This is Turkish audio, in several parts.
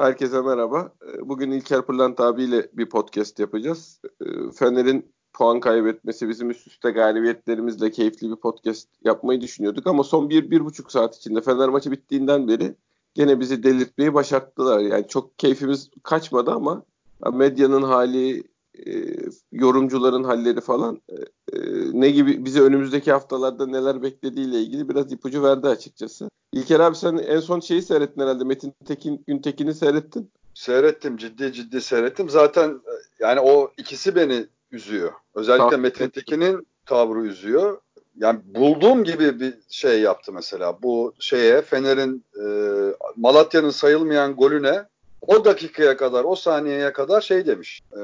Herkese merhaba. Ee, bugün İlker Pırlant abiyle bir podcast yapacağız. Ee, Fener'in puan kaybetmesi, bizim üst üste galibiyetlerimizle keyifli bir podcast yapmayı düşünüyorduk. Ama son bir, bir buçuk saat içinde Fener maçı bittiğinden beri gene bizi delirtmeyi başarttılar. Yani çok keyfimiz kaçmadı ama medyanın hali, e, yorumcuların halleri falan e, e, ne gibi bizi önümüzdeki haftalarda neler beklediğiyle ilgili biraz ipucu verdi açıkçası. İlker abi sen en son şeyi seyrettin herhalde Metin Tekin Güntekin'i seyrettin. Seyrettim ciddi ciddi seyrettim. Zaten yani o ikisi beni üzüyor. Özellikle tamam. Metin Tekin'in tavrı üzüyor. Yani bulduğum gibi bir şey yaptı mesela. Bu şeye Fener'in e, Malatya'nın sayılmayan golüne o dakikaya kadar, o saniyeye kadar şey demiş. E,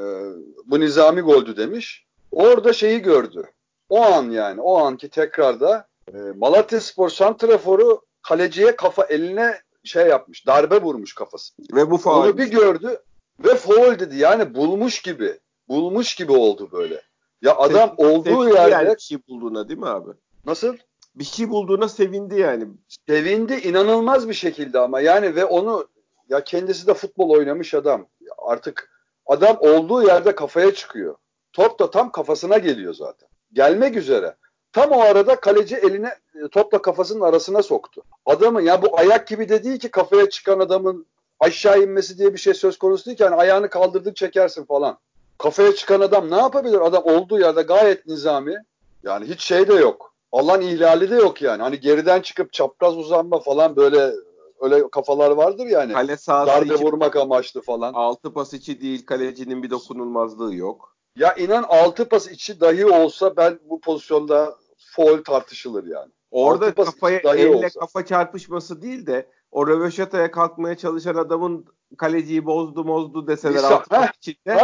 bu nizami goldü demiş. Orada şeyi gördü. O an yani, o anki tekrarda e, Malatya Spor Santrafor'u kaleciye kafa eline şey yapmış, darbe vurmuş kafası. Ve bu faul. Onu bir gördü ve foul dedi. Yani bulmuş gibi, bulmuş gibi oldu böyle. Ya adam Se- olduğu yerde yani bir şey bulduğuna değil mi abi? Nasıl? Bir şey bulduğuna sevindi yani. Sevindi inanılmaz bir şekilde ama yani ve onu ya kendisi de futbol oynamış adam. Artık adam olduğu yerde kafaya çıkıyor. Top da tam kafasına geliyor zaten. Gelmek üzere. Tam o arada kaleci eline e, topla kafasının arasına soktu. Adamın ya bu ayak gibi de değil ki kafaya çıkan adamın aşağı inmesi diye bir şey söz konusu değil ki. Yani ayağını kaldırdık çekersin falan. Kafaya çıkan adam ne yapabilir? Adam olduğu yerde gayet nizami. Yani hiç şey de yok. Alan ihlali de yok yani. Hani geriden çıkıp çapraz uzanma falan böyle öyle kafalar vardır yani. Kale sahası darbe vurmak amaçlı falan. Altı pas içi değil kalecinin bir dokunulmazlığı yok. Ya inan altı pas içi dahi olsa ben bu pozisyonda foul tartışılır yani. Orada kafaya elle olsa. kafa çarpışması değil de o röveşataya kalkmaya çalışan adamın kaleciyi bozdu mozdu deseler İsa, altı pas içinde.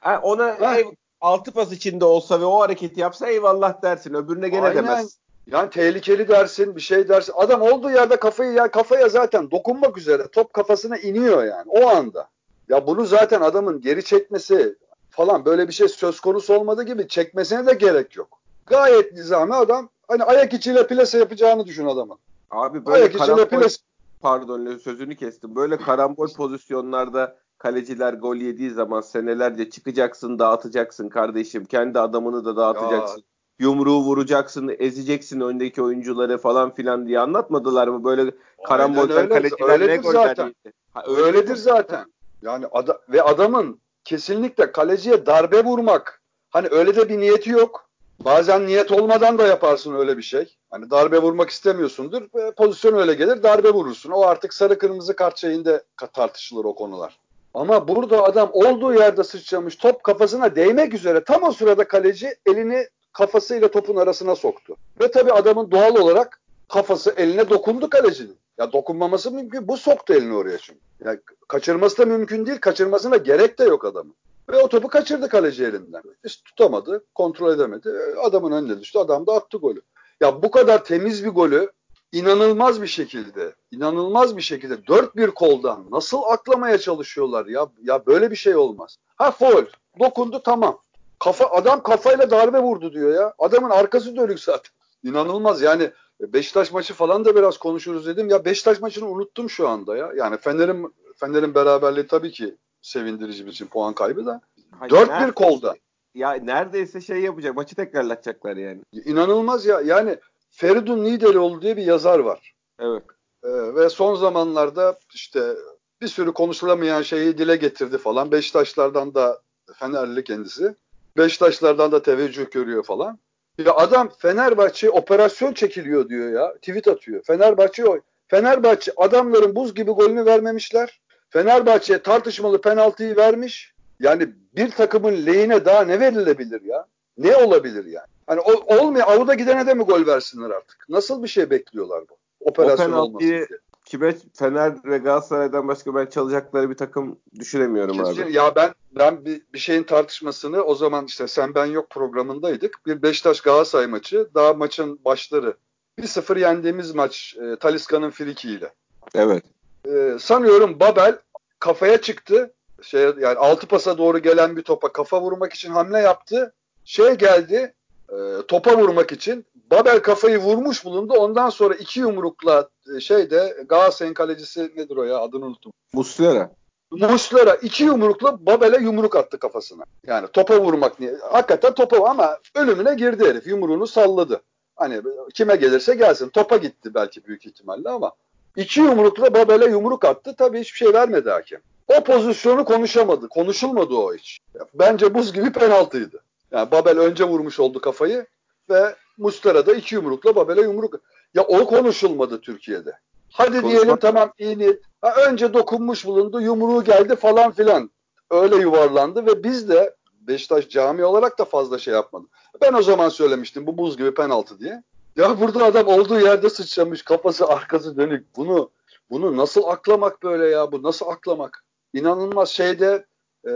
Heh, ona heh. Ev, altı pas içinde olsa ve o hareketi yapsa eyvallah dersin. Öbürüne gene Aynen. demez. Yani tehlikeli dersin, bir şey dersin. Adam olduğu yerde kafayı ya kafaya zaten dokunmak üzere top kafasına iniyor yani o anda. Ya bunu zaten adamın geri çekmesi falan böyle bir şey söz konusu olmadığı gibi çekmesine de gerek yok. Gayet nizami adam hani ayak içiyle plase yapacağını düşün adamın. Abi böyle ayak karambol, plase... pardon sözünü kestim. Böyle karambol pozisyonlarda kaleciler gol yediği zaman senelerce çıkacaksın dağıtacaksın kardeşim. Kendi adamını da dağıtacaksın. Ya yumruğu vuracaksın, ezeceksin öndeki oyuncuları falan filan diye anlatmadılar mı? Böyle karambolden öyle, kaleciler ne zaten. Ha, öyle öyledir zaten. Yani ada ve adamın kesinlikle kaleciye darbe vurmak hani öyle de bir niyeti yok. Bazen niyet olmadan da yaparsın öyle bir şey. Hani darbe vurmak istemiyorsundur. Pozisyon öyle gelir darbe vurursun. O artık sarı kırmızı kart şeyinde tartışılır o konular. Ama burada adam olduğu yerde sıçramış top kafasına değmek üzere tam o sırada kaleci elini kafasıyla topun arasına soktu. Ve tabii adamın doğal olarak kafası eline dokundu kalecinin. Ya dokunmaması mümkün. Bu soktu elini oraya çünkü. Ya kaçırması da mümkün değil. Kaçırmasına gerek de yok adamın. Ve o topu kaçırdı kaleci elinden. Hiç tutamadı, kontrol edemedi. Adamın önüne düştü. Adam da attı golü. Ya bu kadar temiz bir golü inanılmaz bir şekilde, inanılmaz bir şekilde dört bir koldan nasıl aklamaya çalışıyorlar ya? Ya böyle bir şey olmaz. Ha foul, dokundu tamam. Kafa adam kafayla darbe vurdu diyor ya. Adamın arkası dönük zaten. İnanılmaz yani Beşiktaş maçı falan da biraz konuşuruz dedim. Ya Beşiktaş maçını unuttum şu anda ya. Yani Fener'in Fener'in beraberliği tabii ki sevindirici bir için puan kaybı da. Hayır, 4-1 kolda. Ya neredeyse şey yapacak. Maçı tekrarlatacaklar yani. İnanılmaz ya. Yani Feridun Nideloğlu diye bir yazar var. Evet. Ee, ve son zamanlarda işte bir sürü konuşulamayan şeyi dile getirdi falan. Beşiktaşlardan da Fenerli kendisi. Beşiktaşlardan da teveccüh görüyor falan. Ya adam Fenerbahçe operasyon çekiliyor diyor ya. Tweet atıyor. Fenerbahçe o. Fenerbahçe adamların buz gibi golünü vermemişler. Fenerbahçe tartışmalı penaltıyı vermiş. Yani bir takımın lehine daha ne verilebilir ya? Ne olabilir yani? Hani olmuyor avuda gidene de mi gol versinler artık? Nasıl bir şey bekliyorlar bu? Operasyon o olması diye kime Fener ve Galatasaray'dan başka ben çalacakları bir takım düşünemiyorum Kesin, abi. Ya ben ben bir, bir şeyin tartışmasını o zaman işte sen ben yok programındaydık. Bir Beşiktaş Galatasaray maçı. Daha maçın başları. 1-0 yendiğimiz maç e, Taliska'nın frikiyle. Evet. E, sanıyorum Babel kafaya çıktı. Şey yani altı pasa doğru gelen bir topa kafa vurmak için hamle yaptı. Şey geldi. E, topa vurmak için Babel kafayı vurmuş bulundu. Ondan sonra iki yumrukla e, şeyde Galatasaray'ın kalecisi nedir o ya adını unuttum. Muslera. Muslera iki yumrukla Babel'e yumruk attı kafasına. Yani topa vurmak niye? Hakikaten topa ama ölümüne girdi herif. Yumruğunu salladı. Hani kime gelirse gelsin. Topa gitti belki büyük ihtimalle ama iki yumrukla Babel'e yumruk attı. Tabii hiçbir şey vermedi hakem. O pozisyonu konuşamadı. Konuşulmadı o hiç. Bence buz gibi penaltıydı. Yani Babel önce vurmuş oldu kafayı ve Mustera da iki yumrukla Babel'e yumruk. Ya o konuşulmadı Türkiye'de. Hadi Konuşmak diyelim tamam iyi niyet. Ha, önce dokunmuş bulundu, yumruğu geldi falan filan. Öyle yuvarlandı ve biz de Beşiktaş cami olarak da fazla şey yapmadı. Ben o zaman söylemiştim bu buz gibi penaltı diye. Ya burada adam olduğu yerde sıçramış, kafası arkası dönük. Bunu bunu nasıl aklamak böyle ya? Bu nasıl aklamak? İnanılmaz şeyde e,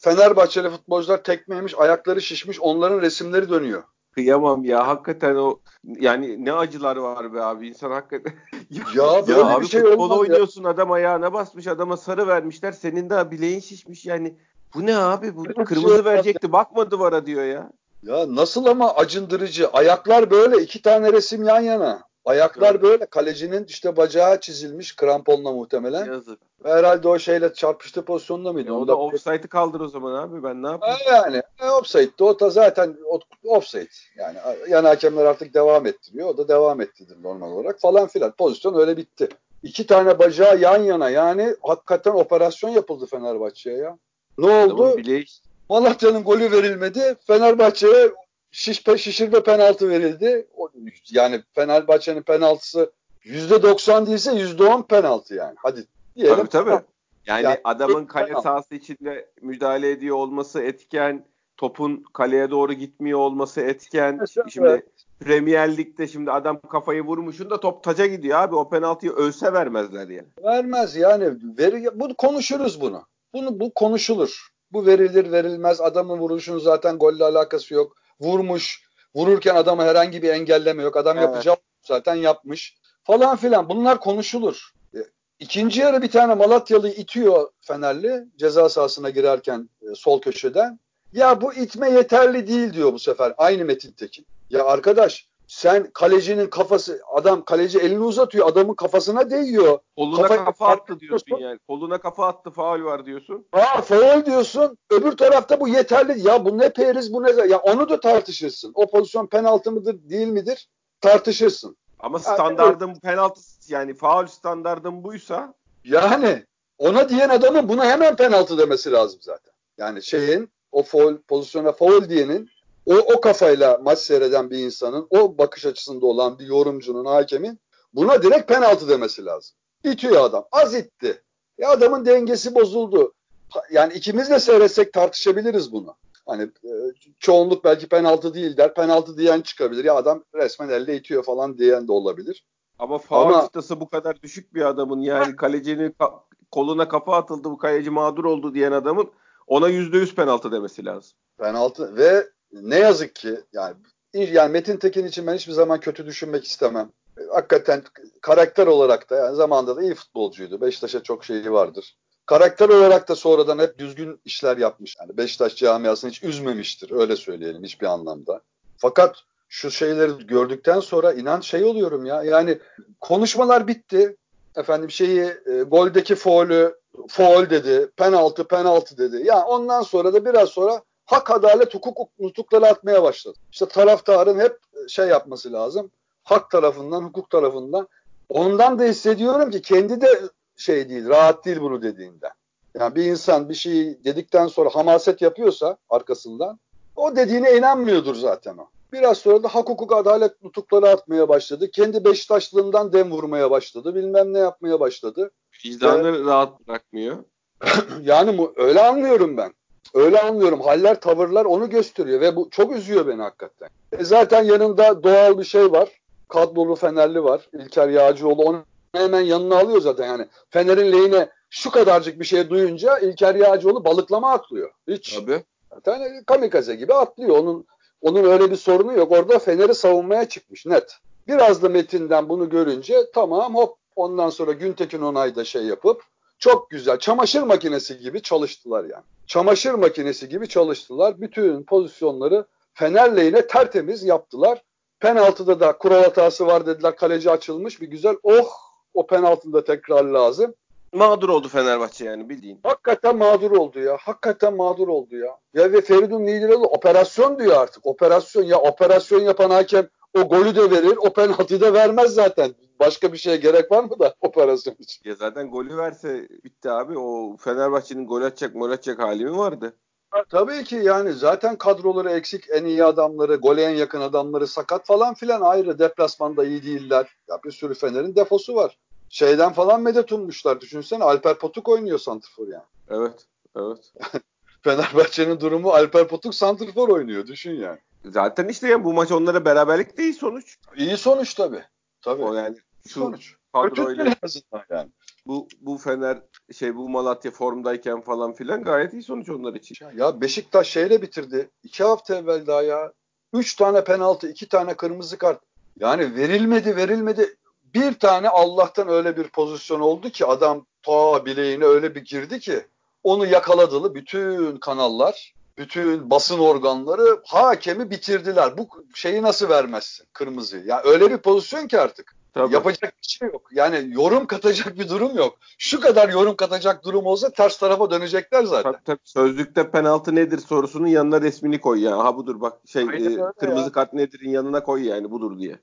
Fenerbahçeli futbolcular tekmeyemiş, ayakları şişmiş, onların resimleri dönüyor. Kıyamam ya hakikaten o yani ne acılar var be abi insan hakikaten. ya böyle ya bir şey olmaz oynuyorsun ya. adam ayağına basmış adama sarı vermişler senin de bileğin şişmiş yani. Bu ne abi bu kırmızı şey verecekti bakma duvara diyor ya. Ya nasıl ama acındırıcı. Ayaklar böyle iki tane resim yan yana. Ayaklar evet. böyle. Kalecinin işte bacağı çizilmiş kramponla muhtemelen. Yazık. Herhalde o şeyle çarpıştı pozisyonda mıydı? Ya o da offside'ı kaldır o zaman abi ben ne yapayım? Yani e, offside'di. O da zaten offside. Yani yan hakemler artık devam ettiriyor. O da devam ettirir normal olarak falan filan. Pozisyon öyle bitti. İki tane bacağı yan yana yani hakikaten operasyon yapıldı Fenerbahçe'ye ya. Ne oldu? Malatya'nın golü verilmedi. Fenerbahçe'ye şişpe, şişirme penaltı verildi. Yani Fenerbahçe'nin penaltısı %90 değilse %10 penaltı yani. Hadi diyelim. Tabii tabii. Yani, yani adamın kale penaltı. sahası içinde müdahale ediyor olması etken, topun kaleye doğru gitmiyor olması etken. Mesela, şimdi evet. Premier Lig'de şimdi adam kafayı vurmuşun da top taca gidiyor abi. O penaltıyı ölse vermezler yani. Vermez yani. Veri, bunu konuşuruz bunu. Bunu bu konuşulur. Bu verilir verilmez. Adamın vuruşunun zaten golle alakası yok vurmuş. Vururken adama herhangi bir engelleme yok. Adam evet. yapacağı zaten yapmış. Falan filan. Bunlar konuşulur. E, ikinci yarı bir tane Malatyalı itiyor Fenerli ceza sahasına girerken e, sol köşeden. Ya bu itme yeterli değil diyor bu sefer. Aynı Metin Tekin. Ya arkadaş sen kalecinin kafası adam kaleci elini uzatıyor adamın kafasına değiyor. Koluna kafa, kafa attı diyorsun yani. Koluna kafa attı faul var diyorsun. Ha faul diyorsun. Öbür tarafta bu yeterli. Ya bu ne periz bu ne ya onu da tartışırsın. O pozisyon penaltı mıdır değil midir tartışırsın. Ama standardım yani, penaltı yani faul standardım buysa yani ona diyen adamın buna hemen penaltı demesi lazım zaten. Yani şeyin o foul pozisyona foul diyenin o, o kafayla maç seyreden bir insanın, o bakış açısında olan bir yorumcunun, hakemin buna direkt penaltı demesi lazım. İtiyor adam. Az itti. Ya adamın dengesi bozuldu. Yani ikimiz de seyretsek tartışabiliriz bunu. Hani e, çoğunluk belki penaltı değil der. Penaltı diyen çıkabilir. Ya adam resmen elle itiyor falan diyen de olabilir. Ama faul Ama, çıtası bu kadar düşük bir adamın yani kalecinin ka- koluna kafa atıldı bu kaleci mağdur oldu diyen adamın ona yüzde yüz penaltı demesi lazım. Penaltı ve ne yazık ki yani yani Metin Tekin için ben hiçbir zaman kötü düşünmek istemem. Hakikaten karakter olarak da yani zamanında da iyi futbolcuydu. Beşiktaş'a çok şeyi vardır. Karakter olarak da sonradan hep düzgün işler yapmış. Yani Beşiktaş camiasını hiç üzmemiştir. Öyle söyleyelim hiçbir anlamda. Fakat şu şeyleri gördükten sonra inan şey oluyorum ya. Yani konuşmalar bitti. Efendim şeyi e, goldeki faulü faul dedi. Penaltı penaltı dedi. Ya ondan sonra da biraz sonra hak, adalet, hukuk nutukları atmaya başladı. İşte taraftarın hep şey yapması lazım. Hak tarafından, hukuk tarafından. Ondan da hissediyorum ki kendi de şey değil, rahat değil bunu dediğinde. Yani bir insan bir şeyi dedikten sonra hamaset yapıyorsa arkasından o dediğine inanmıyordur zaten o. Biraz sonra da hak hukuk adalet nutukları atmaya başladı. Kendi Beşiktaşlığından dem vurmaya başladı. Bilmem ne yapmaya başladı. Vicdanı ee, rahat bırakmıyor. yani öyle anlıyorum ben. Öyle anlıyorum. Haller, tavırlar onu gösteriyor ve bu çok üzüyor beni hakikaten. E zaten yanında doğal bir şey var. Kadrolu Fenerli var. İlker Yağcıoğlu onu hemen yanına alıyor zaten yani. Fener'in lehine şu kadarcık bir şey duyunca İlker Yağcıoğlu balıklama atlıyor. Hiç. Tabii. Zaten kamikaze gibi atlıyor. Onun onun öyle bir sorunu yok. Orada Fener'i savunmaya çıkmış net. Biraz da Metin'den bunu görünce tamam hop ondan sonra Güntekin Onay da şey yapıp çok güzel çamaşır makinesi gibi çalıştılar yani. Çamaşır makinesi gibi çalıştılar. Bütün pozisyonları Fener lehine tertemiz yaptılar. Penaltıda da kural hatası var dediler. Kaleci açılmış bir güzel. Oh o penaltıda tekrar lazım. mağdur oldu Fenerbahçe yani bildiğin. Hakikaten mağdur oldu ya. Hakikaten mağdur oldu ya. Ya ve Feridun Lidiroğlu operasyon diyor artık. Operasyon ya operasyon yapan hakem o golü de verir, o penaltıyı da vermez zaten. Başka bir şeye gerek var mı da operasyon için? Ya zaten golü verse bitti abi. O Fenerbahçe'nin gol atacak, gol atacak hali mi vardı? Tabii ki yani zaten kadroları eksik, en iyi adamları, gole en yakın adamları sakat falan filan ayrı. Deplasmanda iyi değiller. Ya bir sürü Fener'in defosu var. Şeyden falan medet ummuşlar. Düşünsene Alper Potuk oynuyor Santrfor yani. Evet, evet. Fenerbahçe'nin durumu Alper Potuk Santrfor oynuyor. Düşün yani. Zaten işte ya bu maç onlara beraberlik değil sonuç. İyi sonuç tabii. Tabii. O yani şu sonuç. kadroyla yani. bu bu Fener şey bu Malatya formdayken falan filan gayet iyi sonuç onlar için. Ya Beşiktaş şeyle bitirdi. İki hafta evvel daha ya. Üç tane penaltı, iki tane kırmızı kart. Yani verilmedi, verilmedi. Bir tane Allah'tan öyle bir pozisyon oldu ki adam ta bileğine öyle bir girdi ki onu yakaladılı bütün kanallar, bütün basın organları hakemi bitirdiler. Bu şeyi nasıl vermezsin kırmızıyı? Ya öyle bir pozisyon ki artık. Tabii. Yapacak bir şey yok. Yani yorum katacak bir durum yok. Şu kadar yorum katacak durum olsa ters tarafa dönecekler zaten. Tabii, tabii. Sözlükte penaltı nedir sorusunun yanına resmini koy ya. Ha budur bak şey e, kırmızı ya. kart nedir'in yanına koy yani budur diye.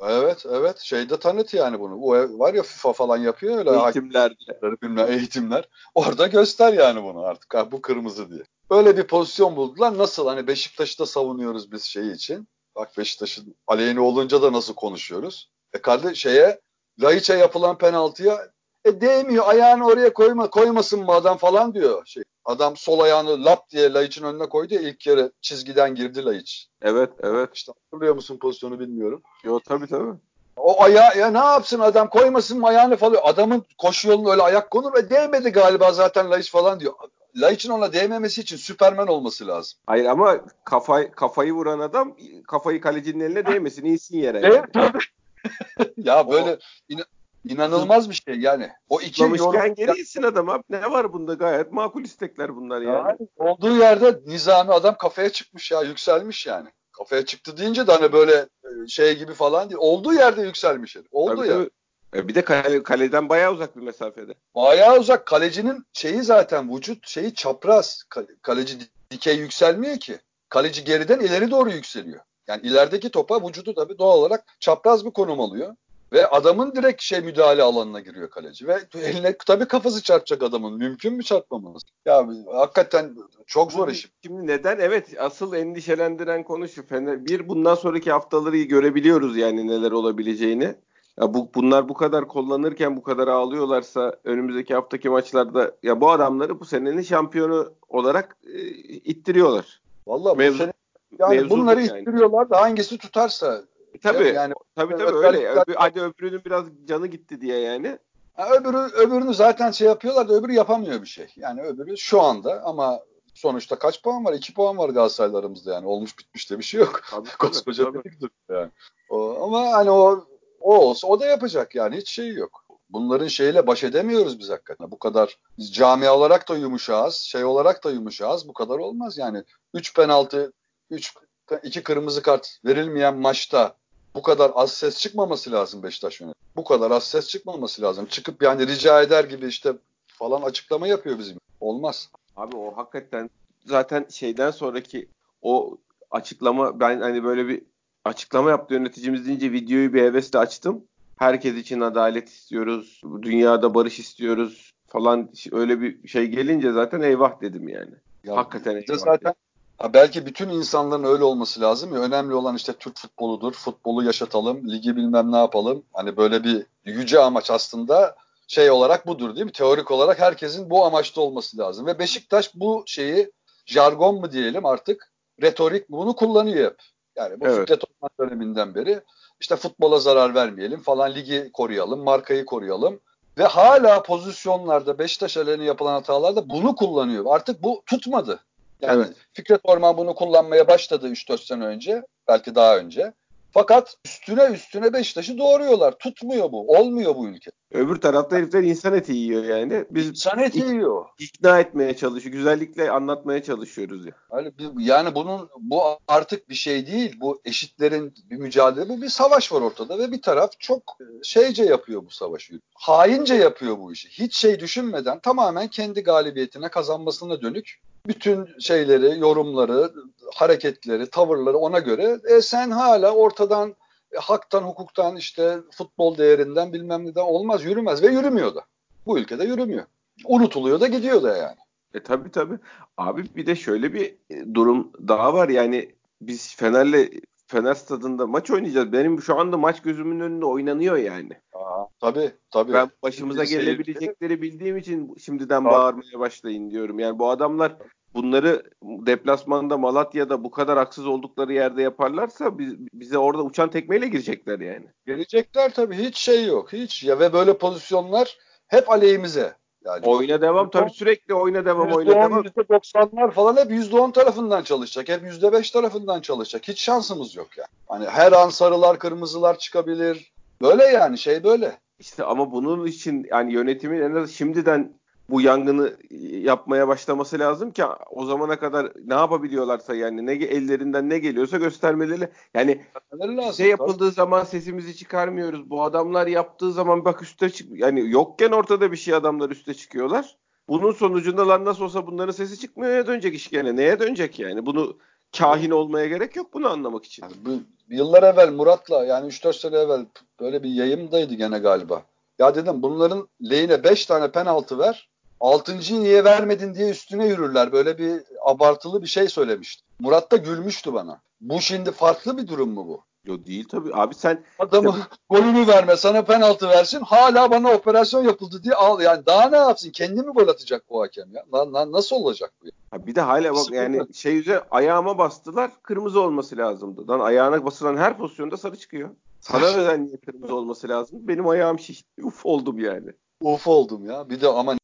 Evet evet şeyde tanıt yani bunu. Bu var ya FIFA falan yapıyor öyle hakemler, bilmem eğitimler. Orada göster yani bunu artık ha, bu kırmızı diye. Öyle bir pozisyon buldular. Nasıl hani Beşiktaş'ı da savunuyoruz biz şey için. Bak Beşiktaş'ın aleyhine olunca da nasıl konuşuyoruz. E kardeş şeye Laiç'e yapılan penaltıya e değmiyor ayağını oraya koyma koymasın mı adam falan diyor. Şey, adam sol ayağını lap diye Laiç'in önüne koydu ya ilk kere çizgiden girdi Laiç. Evet evet. İşte hatırlıyor musun pozisyonu bilmiyorum. Yo tabii tabii. O ayağı ya ne yapsın adam koymasın mı ayağını falan. Adamın koşu yoluna öyle ayak konur ve değmedi galiba zaten Laiç falan diyor. Laiç'in ona değmemesi için Süpermen olması lazım. Hayır ama kafayı kafayı vuran adam kafayı kalecinin eline değmesin insin yere. Tabii. ya böyle ina- inanılmaz bir şey yani. O iki yorum- geri adam abi. Ne var bunda gayet makul istekler bunlar yani. Yani olduğu yerde nizami adam kafaya çıkmış ya yükselmiş yani. Kafaya çıktı deyince de hani böyle e, şey gibi falan değil. Olduğu yerde yükselmiş herif. Oldu Tabii. E, Bir de kale, kaleden bayağı uzak bir mesafede. Bayağı uzak. Kalecinin şeyi zaten vücut şeyi çapraz. Kale- Kaleci di- dikey yükselmiyor ki. Kaleci geriden ileri doğru yükseliyor. Yani ilerideki topa vücudu tabii doğal olarak çapraz bir konum alıyor. Ve adamın direkt şey müdahale alanına giriyor kaleci. Ve eline tabii kafası çarpacak adamın. Mümkün mü çarpmaması? Ya hakikaten çok zor iş. Şimdi neden? Evet asıl endişelendiren konu şu. Fener, bir bundan sonraki haftaları görebiliyoruz yani neler olabileceğini. Ya bu bunlar bu kadar kullanırken bu kadar ağlıyorlarsa önümüzdeki haftaki maçlarda ya bu adamları bu senenin şampiyonu olarak e, ittiriyorlar. Vallahi bu sene yani bunları bu yani. ittiriyorlar da hangisi tutarsa. E, tabii Yani tabii tabii Evet, öyle. Öbür, hadi öbürünün biraz canı gitti diye yani. Ha, öbürü öbürünü zaten şey yapıyorlar da öbürü yapamıyor bir şey. Yani öbürü şu anda ama sonuçta kaç puan var? 2 puan var Galatasaraylarımızda yani. Olmuş bitmiş de bir şey yok. Tabii, tabii, Koskoca tabii. bir yani. O, ama hani o o olsa o da yapacak yani hiç şey yok. Bunların şeyle baş edemiyoruz biz hakikaten. Bu kadar biz camia olarak da yumuşağız, şey olarak da yumuşağız. Bu kadar olmaz yani. 3 penaltı, 3 2 kırmızı kart verilmeyen maçta bu kadar az ses çıkmaması lazım Beşiktaş yönetimi. Bu kadar az ses çıkmaması lazım. Çıkıp yani rica eder gibi işte falan açıklama yapıyor bizim. Olmaz. Abi o hakikaten zaten şeyden sonraki o açıklama ben hani böyle bir açıklama yaptı yöneticimiz deyince videoyu bir hevesle açtım. Herkes için adalet istiyoruz, dünyada barış istiyoruz falan öyle bir şey gelince zaten eyvah dedim yani. Ya Hakikaten eyvah zaten ha belki bütün insanların öyle olması lazım ya. Önemli olan işte Türk futboludur. Futbolu yaşatalım, ligi bilmem ne yapalım. Hani böyle bir yüce amaç aslında şey olarak budur değil mi? Teorik olarak herkesin bu amaçta olması lazım. Ve Beşiktaş bu şeyi jargon mu diyelim artık retorik mi bunu kullanıyor hep. Yani bu Evet. Fikret Orman döneminden beri işte futbola zarar vermeyelim falan ligi koruyalım, markayı koruyalım. Ve hala pozisyonlarda Beşiktaş aleyhine yapılan hatalarda bunu kullanıyor. Artık bu tutmadı. Yani Evet. Fikret Orman bunu kullanmaya başladı 3-4 sene önce. Belki daha önce. Fakat üstüne üstüne Beşiktaş'ı doğuruyorlar. Tutmuyor bu. Olmuyor bu ülke. Öbür tarafta herifler insan eti yiyor yani. Biz insan eti yiyor. İkna etmeye çalışıyor. Güzellikle anlatmaya çalışıyoruz ya. Yani, yani bunun bu artık bir şey değil. Bu eşitlerin bir mücadele. Bu bir savaş var ortada ve bir taraf çok e, şeyce yapıyor bu savaşı. Haince yapıyor bu işi. Hiç şey düşünmeden tamamen kendi galibiyetine kazanmasına dönük bütün şeyleri, yorumları, hareketleri, tavırları ona göre e, sen hala ortadan e, haktan, hukuktan, işte futbol değerinden bilmem neden olmaz, yürümez ve yürümüyor da. Bu ülkede yürümüyor. Unutuluyor da gidiyor da yani. E tabi tabi. Abi bir de şöyle bir e, durum daha var yani biz Fener'le Fener stadında maç oynayacağız. Benim şu anda maç gözümün önünde oynanıyor yani. Aa, tabii tabii. Ben başımıza gelebilecekleri bildiğim için şimdiden tabii. bağırmaya başlayın diyorum. Yani bu adamlar bunları deplasmanda Malatya'da bu kadar haksız oldukları yerde yaparlarsa biz, bize orada uçan tekmeyle girecekler yani. Gelecekler tabii hiç şey yok hiç ya ve böyle pozisyonlar hep aleyhimize. Yani oyna devam tabii sürekli oyna devam oyna devam. %90'lar falan hep %10 tarafından çalışacak. Hep %5 tarafından çalışacak. Hiç şansımız yok yani. Hani her an sarılar kırmızılar çıkabilir. Böyle yani şey böyle. İşte ama bunun için yani yönetimin en az şimdiden bu yangını yapmaya başlaması lazım ki o zamana kadar ne yapabiliyorlarsa yani ne ellerinden ne geliyorsa göstermeleri yani lazım, şey yapıldığı tabii. zaman sesimizi çıkarmıyoruz. Bu adamlar yaptığı zaman bak üste çık yani yokken ortada bir şey adamlar üste çıkıyorlar. Bunun sonucunda lan nasıl olsa bunların sesi çıkmıyor ya dönecek iş gene. Neye dönecek yani? Bunu kahin olmaya gerek yok bunu anlamak için. Yani bu, yıllar evvel Murat'la yani 3-4 sene evvel böyle bir yayımdaydı gene galiba. Ya dedim bunların lehine 5 tane penaltı ver. Altıncıyı niye vermedin diye üstüne yürürler. Böyle bir abartılı bir şey söylemişti. Murat da gülmüştü bana. Bu şimdi farklı bir durum mu bu? Yo değil tabii. Abi sen adamı işte... golünü verme sana penaltı versin hala bana operasyon yapıldı diye al. Yani daha ne yapsın? Kendi mi gol atacak bu hakem ya? Na, na, nasıl olacak bu? Ya? bir de hala bak Sıkıntı. yani şey üzere ayağıma bastılar kırmızı olması lazımdı. Lan ayağına basılan her pozisyonda sarı çıkıyor. Sana neden niye kırmızı olması lazım? Benim ayağım şişti. Uf oldum yani. Uf oldum ya. Bir de ama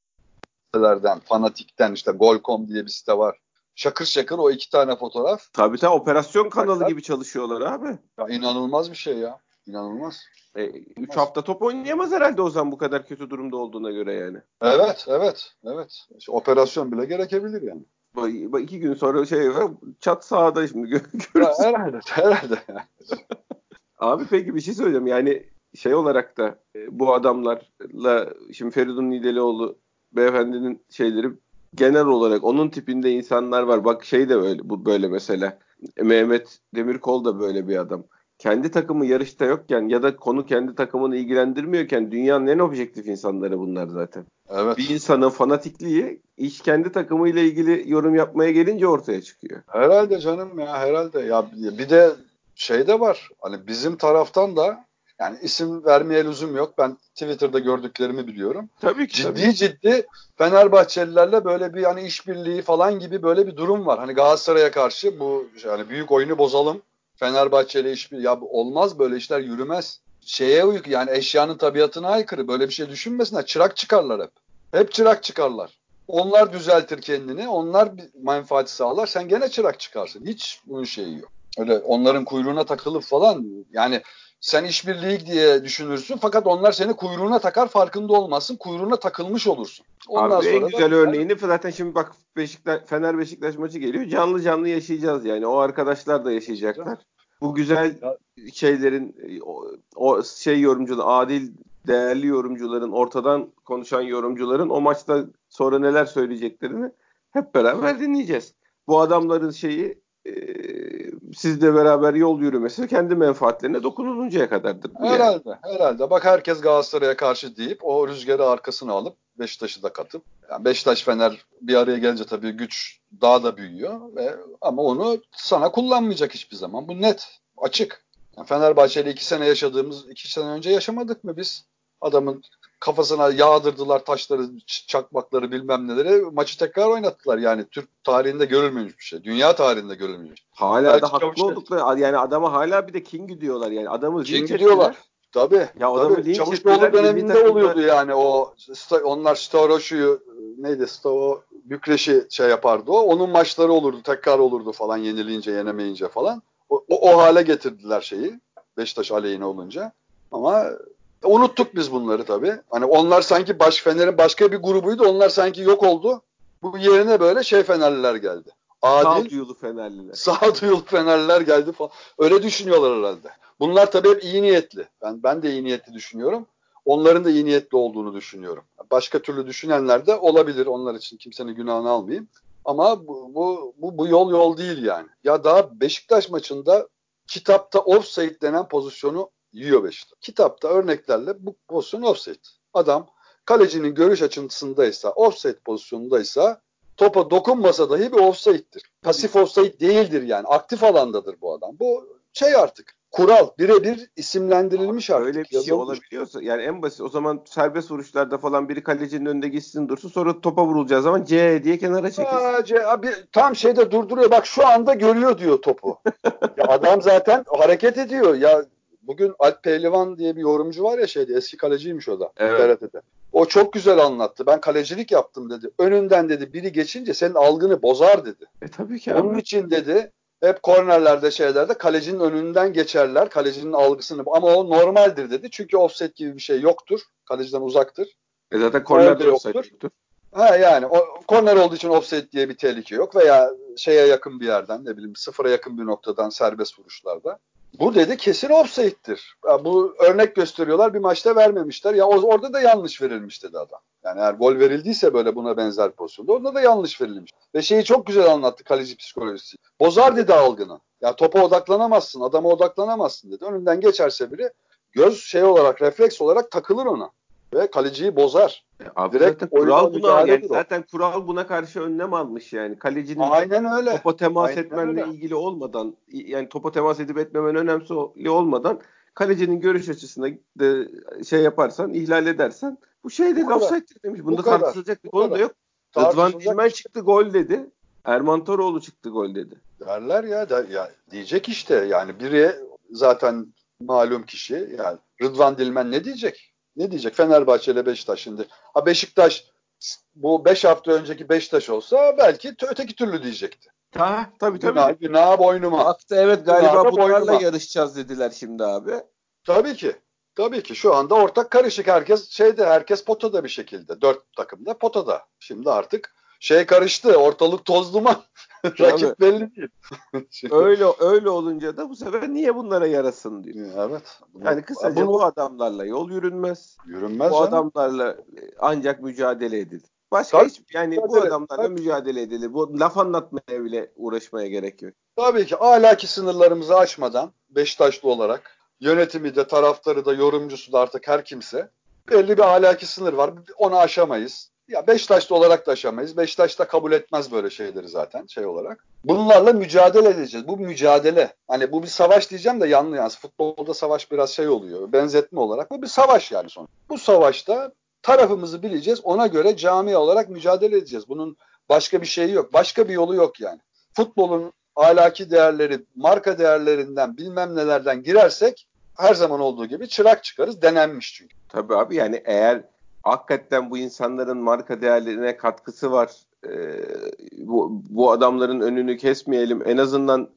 sitelerden, fanatikten işte Gol.com diye bir site var. Şakır şakır o iki tane fotoğraf. Tabii tabii operasyon kanalı gibi çalışıyorlar abi. Ya inanılmaz bir şey ya. İnanılmaz. E, üç hafta top oynayamaz herhalde o zaman bu kadar kötü durumda olduğuna göre yani. Evet, evet, evet. İşte operasyon bile gerekebilir yani. Bak, iki gün sonra şey çat sahada şimdi görürüz. herhalde, herhalde. Abi peki bir şey söyleyeceğim. Yani şey olarak da e, bu adamlarla şimdi Feridun Nidelioğlu beyefendinin şeyleri genel olarak onun tipinde insanlar var. Bak şey de öyle bu böyle mesela. Mehmet Demirkol da böyle bir adam. Kendi takımı yarışta yokken ya da konu kendi takımını ilgilendirmiyorken dünyanın en objektif insanları bunlar zaten. Evet. Bir insanın fanatikliği iş kendi takımıyla ilgili yorum yapmaya gelince ortaya çıkıyor. Herhalde canım ya herhalde. Ya bir de şey de var. Hani bizim taraftan da yani isim vermeye lüzum yok. Ben Twitter'da gördüklerimi biliyorum. Tabii ki. Ciddi tabii. ciddi Fenerbahçelilerle böyle bir hani işbirliği falan gibi böyle bir durum var. Hani Galatasaray'a karşı bu yani büyük oyunu bozalım. Fenerbahçe'yle işbirliği ya olmaz böyle işler yürümez. Şeye uyuk yani eşyanın tabiatına aykırı. Böyle bir şey düşünmesinler. Çırak çıkarlar hep. Hep çırak çıkarlar. Onlar düzeltir kendini. Onlar bir menfaati sağlar. Sen gene çırak çıkarsın. Hiç bunun şeyi yok. Öyle onların kuyruğuna takılıp falan yani sen işbirliği diye düşünürsün fakat onlar seni kuyruğuna takar farkında olmazsın. Kuyruğuna takılmış olursun. Ondan Abi en güzel da, örneğini zaten şimdi bak Beşiktaş, Fener Beşiktaş maçı geliyor. Canlı canlı yaşayacağız yani. O arkadaşlar da yaşayacaklar. Bu güzel şeylerin o, o şey yorumcuların adil değerli yorumcuların ortadan konuşan yorumcuların o maçta sonra neler söyleyeceklerini hep beraber dinleyeceğiz. Bu adamların şeyi e, sizle beraber yol yürümesi kendi menfaatlerine dokunuluncaya kadardır. herhalde, yani. herhalde. Bak herkes Galatasaray'a karşı deyip o rüzgarı arkasına alıp Beşiktaş'ı da katıp yani Beşiktaş Fener bir araya gelince tabii güç daha da büyüyor ve ama onu sana kullanmayacak hiçbir zaman. Bu net, açık. Yani Fenerbahçe iki sene yaşadığımız, iki sene önce yaşamadık mı biz? Adamın kafasına yağdırdılar taşları, çakmakları bilmem neleri. Maçı tekrar oynattılar. Yani Türk tarihinde görülmemiş bir şey. Dünya tarihinde görülmemiş. Hala Belki da haklı oldukları yani adama hala bir de King diyorlar yani. Adamı King diyorlar. Tabii. Ya adamı tabii. Çavuşoğlu döneminde oluyordu yani o onlar Staroşu'yu neydi Stavo Bükreş'i şey yapardı o. Onun maçları olurdu tekrar olurdu falan yenileyince yenemeyince falan. O, o, o hale getirdiler şeyi Beşiktaş aleyhine olunca. Ama unuttuk biz bunları tabii. Hani onlar sanki baş Fener'in başka bir grubuydu. Onlar sanki yok oldu. Bu yerine böyle şey Fenerliler geldi. Adil, sağduyulu Fenerliler. Sağduyulu Fenerliler geldi falan. Öyle düşünüyorlar herhalde. Bunlar tabii hep iyi niyetli. Ben ben de iyi niyetli düşünüyorum. Onların da iyi niyetli olduğunu düşünüyorum. Başka türlü düşünenler de olabilir. Onlar için kimsenin günahını almayayım. Ama bu, bu, bu, bu yol yol değil yani. Ya daha Beşiktaş maçında kitapta offside denen pozisyonu yiyor Beşiktaş. Kitapta örneklerle bu pozisyon offside. Adam kalecinin görüş açısındaysa, offside pozisyonundaysa topa dokunmasa dahi bir offside'dir. Pasif offside değildir yani. Aktif alandadır bu adam. Bu şey artık kural birebir isimlendirilmiş artık. Öyle bir şey yazılmış. olabiliyorsa yani en basit o zaman serbest vuruşlarda falan biri kalecinin önünde gitsin dursun sonra topa vurulacağı zaman C diye kenara çekilsin. Aa, C, abi, tam şeyde durduruyor bak şu anda görüyor diyor topu. ya adam zaten hareket ediyor ya bugün Alp Pehlivan diye bir yorumcu var ya şeyde eski kaleciymiş o da evet. TRT'de. O çok güzel anlattı. Ben kalecilik yaptım dedi. Önünden dedi biri geçince senin algını bozar dedi. E tabii ki. Abi. Onun için dedi hep kornerlerde şeylerde kalecinin önünden geçerler. Kalecinin algısını ama o normaldir dedi. Çünkü offset gibi bir şey yoktur. Kaleciden uzaktır. E zaten kornerde yoktur. yoktur. Ha yani o korner olduğu için offset diye bir tehlike yok veya şeye yakın bir yerden ne bileyim sıfıra yakın bir noktadan serbest vuruşlarda. Bu dedi kesin offside'dir. Ya bu örnek gösteriyorlar bir maçta vermemişler. Ya orada da yanlış verilmiş dedi adam. Yani eğer gol verildiyse böyle buna benzer pozisyonda orada da yanlış verilmiş. Ve şeyi çok güzel anlattı kaleci psikolojisi. Bozar dedi algını. Ya topa odaklanamazsın, adama odaklanamazsın dedi. Önünden geçerse biri göz şey olarak, refleks olarak takılır ona ve kaleciyi bozar. E, abi Direkt zaten kural buna yani zaten kural buna karşı önlem almış yani. Kalecinin Aynen öyle. topa temas Aynen etmenle öyle. ilgili olmadan yani topa temas edip etmemen önemli olmadan kalecinin görüş açısında de şey yaparsan, ihlal edersen bu şey de offside demiş. Bunda bu tartışılacak bir konu da yok. Rıdvan Dilmen çıktı gol dedi. Erman Toroğlu çıktı gol dedi. Derler ya, der, ya diyecek işte yani biri zaten malum kişi yani Rıdvan Dilmen ne diyecek? Ne diyecek Fenerbahçe ile Beşiktaş şimdi? Ha Beşiktaş bu 5 hafta önceki Beşiktaş olsa belki öteki türlü diyecekti. Ha, tabii tabii. Günah, günah boynuma. Baktı evet galiba Günah bunlarla boynuma. yarışacağız dediler şimdi abi. Tabii ki. Tabii ki şu anda ortak karışık herkes şeyde herkes potada bir şekilde. Dört takımda potada. Şimdi artık şey karıştı ortalık toz duman. Rakip belli değil. öyle öyle olunca da bu sefer niye bunlara yarasın diyor. Evet. Yani kısaca bu, bu adamlarla yol yürünmez. Yürünmez. Bu canım. adamlarla ancak mücadele edilir. Başka Tabii, hiç yani mücadele, bu adamlarla tabii. mücadele edilir. Bu laf anlatmaya bile uğraşmaya gerek yok. Tabii ki ahlaki sınırlarımızı aşmadan Beşiktaşlı olarak yönetimi de taraftarı da yorumcusu da artık her kimse belli bir ahlaki sınır var. Onu aşamayız. Ya Beşiktaşlı olarak da aşamayız. Beşiktaş da kabul etmez böyle şeyleri zaten şey olarak. Bunlarla mücadele edeceğiz. Bu mücadele. Hani bu bir savaş diyeceğim de yanlış yani. Futbolda savaş biraz şey oluyor. Benzetme olarak. Bu bir savaş yani son. Bu savaşta tarafımızı bileceğiz. Ona göre cami olarak mücadele edeceğiz. Bunun başka bir şeyi yok. Başka bir yolu yok yani. Futbolun ahlaki değerleri, marka değerlerinden bilmem nelerden girersek her zaman olduğu gibi çırak çıkarız. Denenmiş çünkü. Tabii abi yani eğer hakikaten bu insanların marka değerlerine katkısı var. Ee, bu, bu adamların önünü kesmeyelim. En azından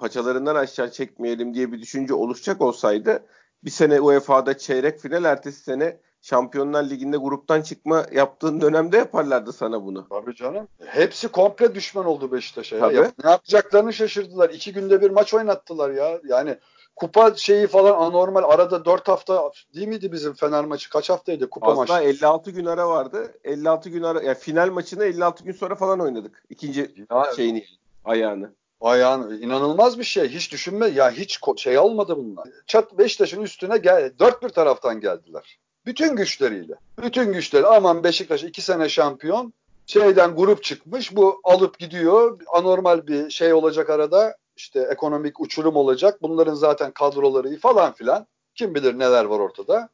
paçalarından aşağı çekmeyelim diye bir düşünce oluşacak olsaydı bir sene UEFA'da çeyrek final ertesi sene Şampiyonlar Ligi'nde gruptan çıkma yaptığın dönemde yaparlardı sana bunu. Tabii canım. Hepsi komple düşman oldu Beşiktaş'a. Ya. Ya, ne yapacaklarını şaşırdılar. İki günde bir maç oynattılar ya. Yani kupa şeyi falan anormal. Arada 4 hafta değil miydi bizim Fener maçı? Kaç haftaydı kupa maçı? 56 gün ara vardı. 56 gün ara yani final maçını 56 gün sonra falan oynadık. İkinci ya, şeyini ayağını. Ayağını inanılmaz bir şey. Hiç düşünme ya hiç şey olmadı bunlar. Çat Beşiktaş'ın üstüne gel dört bir taraftan geldiler. Bütün güçleriyle. Bütün güçleri. Aman Beşiktaş iki sene şampiyon. Şeyden grup çıkmış. Bu alıp gidiyor. Anormal bir şey olacak arada işte ekonomik uçurum olacak. Bunların zaten kadroları iyi falan filan. Kim bilir neler var ortada.